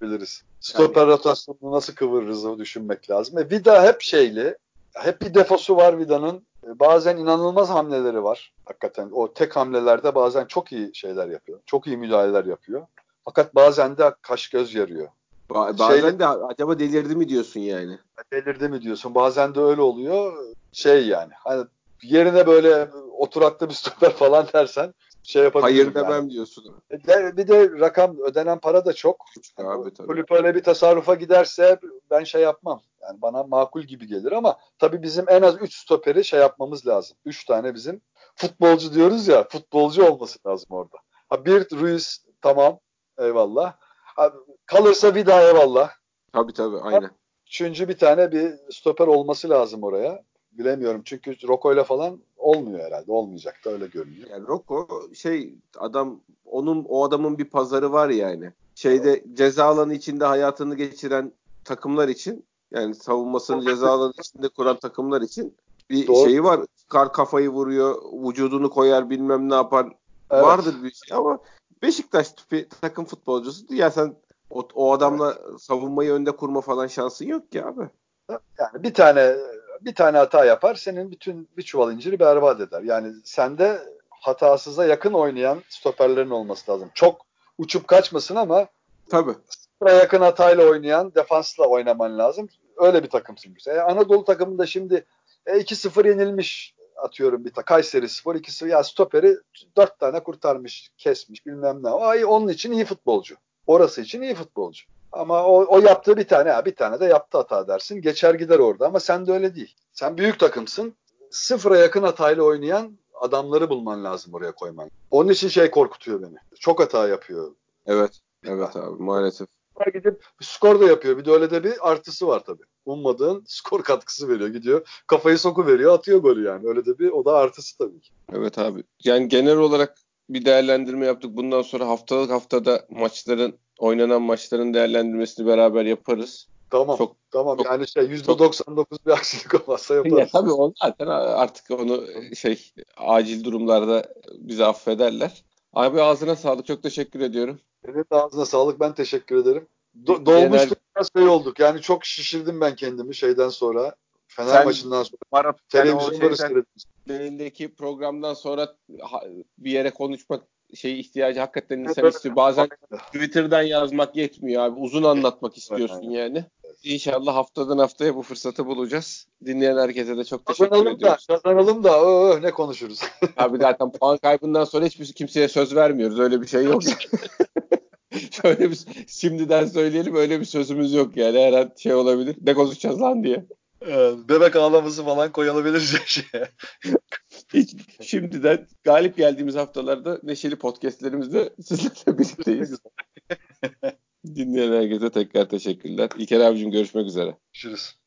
biliriz. Stoper yani. rotasyonunu nasıl kıvırırız düşünmek lazım. E, Vida hep şeyli. Hep bir defosu var Vida'nın. E, bazen inanılmaz hamleleri var. Hakikaten o tek hamlelerde bazen çok iyi şeyler yapıyor. Çok iyi müdahaleler yapıyor. Fakat bazen de kaş göz yarıyor. Ba- bazen Şeyle, de acaba delirdi mi diyorsun yani? Delirdi mi diyorsun. Bazen de öyle oluyor. Şey yani. Hani yerine böyle oturaklı bir stoper falan dersen şey yapabilirim. Hayır demem yani. diyorsun. E, bir de rakam ödenen para da çok. Abi, yani tabii. Kulüp öyle bir tasarrufa giderse ben şey yapmam. Yani bana makul gibi gelir ama tabii bizim en az 3 stoperi şey yapmamız lazım. 3 tane bizim futbolcu diyoruz ya futbolcu olması lazım orada. Ha, bir Ruiz tamam eyvallah. Ha, kalırsa bir daha eyvallah. Tabii tabii aynen. Üçüncü bir tane bir stoper olması lazım oraya. Bilemiyorum çünkü Rocco ile falan olmuyor herhalde. Olmayacak da öyle görünüyor. Yani Rocco şey adam onun o adamın bir pazarı var yani. Şeyde ceza alanı içinde hayatını geçiren takımlar için yani savunmasını ceza alanı içinde kuran takımlar için bir Doğru. şeyi var. Kar kafayı vuruyor, vücudunu koyar bilmem ne yapar. Evet. Vardır bir şey ama Beşiktaş tipi takım futbolcusu ya sen o, o adamla evet. savunmayı önde kurma falan şansın yok ki abi. Yani bir tane bir tane hata yapar senin bütün bir çuval inciri berbat eder. Yani sende hatasıza yakın oynayan stoperlerin olması lazım. Çok uçup kaçmasın ama tabii. Sıfıra yakın hatayla oynayan defansla oynaman lazım. Öyle bir takımsın. E, Anadolu takımında şimdi e, 2-0 yenilmiş atıyorum bir ta Kayseri Spor 2-0 ya stoperi 4 tane kurtarmış, kesmiş bilmem ne. Ay onun için iyi futbolcu. Orası için iyi futbolcu. Ama o, o yaptığı bir tane ya bir tane de yaptı hata dersin. Geçer gider orada ama sen de öyle değil. Sen büyük takımsın. Sıfıra yakın hatayla oynayan adamları bulman lazım oraya koyman. Onun için şey korkutuyor beni. Çok hata yapıyor. Evet. Evet abi maalesef. Gidip skor da yapıyor. Bir de öyle de bir artısı var tabii. Ummadığın skor katkısı veriyor. Gidiyor kafayı soku veriyor atıyor golü yani. Öyle de bir o da artısı tabii ki. Evet abi. Yani genel olarak bir değerlendirme yaptık. Bundan sonra haftalık haftada maçların oynanan maçların değerlendirmesini beraber yaparız. Tamam. Çok, tamam. Çok, yani şey %99 çok, bir aksilik olmazsa yaparız. Ya, tabii onu zaten artık onu şey acil durumlarda bizi affederler. Abi ağzına sağlık. Çok teşekkür ediyorum. De ağzına sağlık. Ben teşekkür ederim. Do- dolmuştuk biraz şey olduk. Yani çok şişirdim ben kendimi şeyden sonra. Fener Sen, maçından sonra. Marap, televizyonları seyrettim. Elindeki programdan sonra bir yere konuşmak şey ihtiyacı hakikaten insan evet, istiyor. Bazen Twitter'dan yazmak yetmiyor abi. Uzun anlatmak istiyorsun evet, yani. İnşallah haftadan haftaya bu fırsatı bulacağız. Dinleyen herkese de çok teşekkür kazanalım ediyoruz. Da, kazanalım da öh, ne konuşuruz. Abi zaten puan kaybından sonra hiçbir kimseye söz vermiyoruz. Öyle bir şey yok. Şöyle bir şimdiden söyleyelim öyle bir sözümüz yok yani. Her an şey olabilir. Ne konuşacağız lan diye. bebek ağlaması falan koyulabilir şeye. Hiç, şimdiden galip geldiğimiz haftalarda neşeli podcastlerimizde sizlerle birlikteyiz. Dinleyen herkese tekrar teşekkürler. İlker abicim görüşmek üzere. Görüşürüz.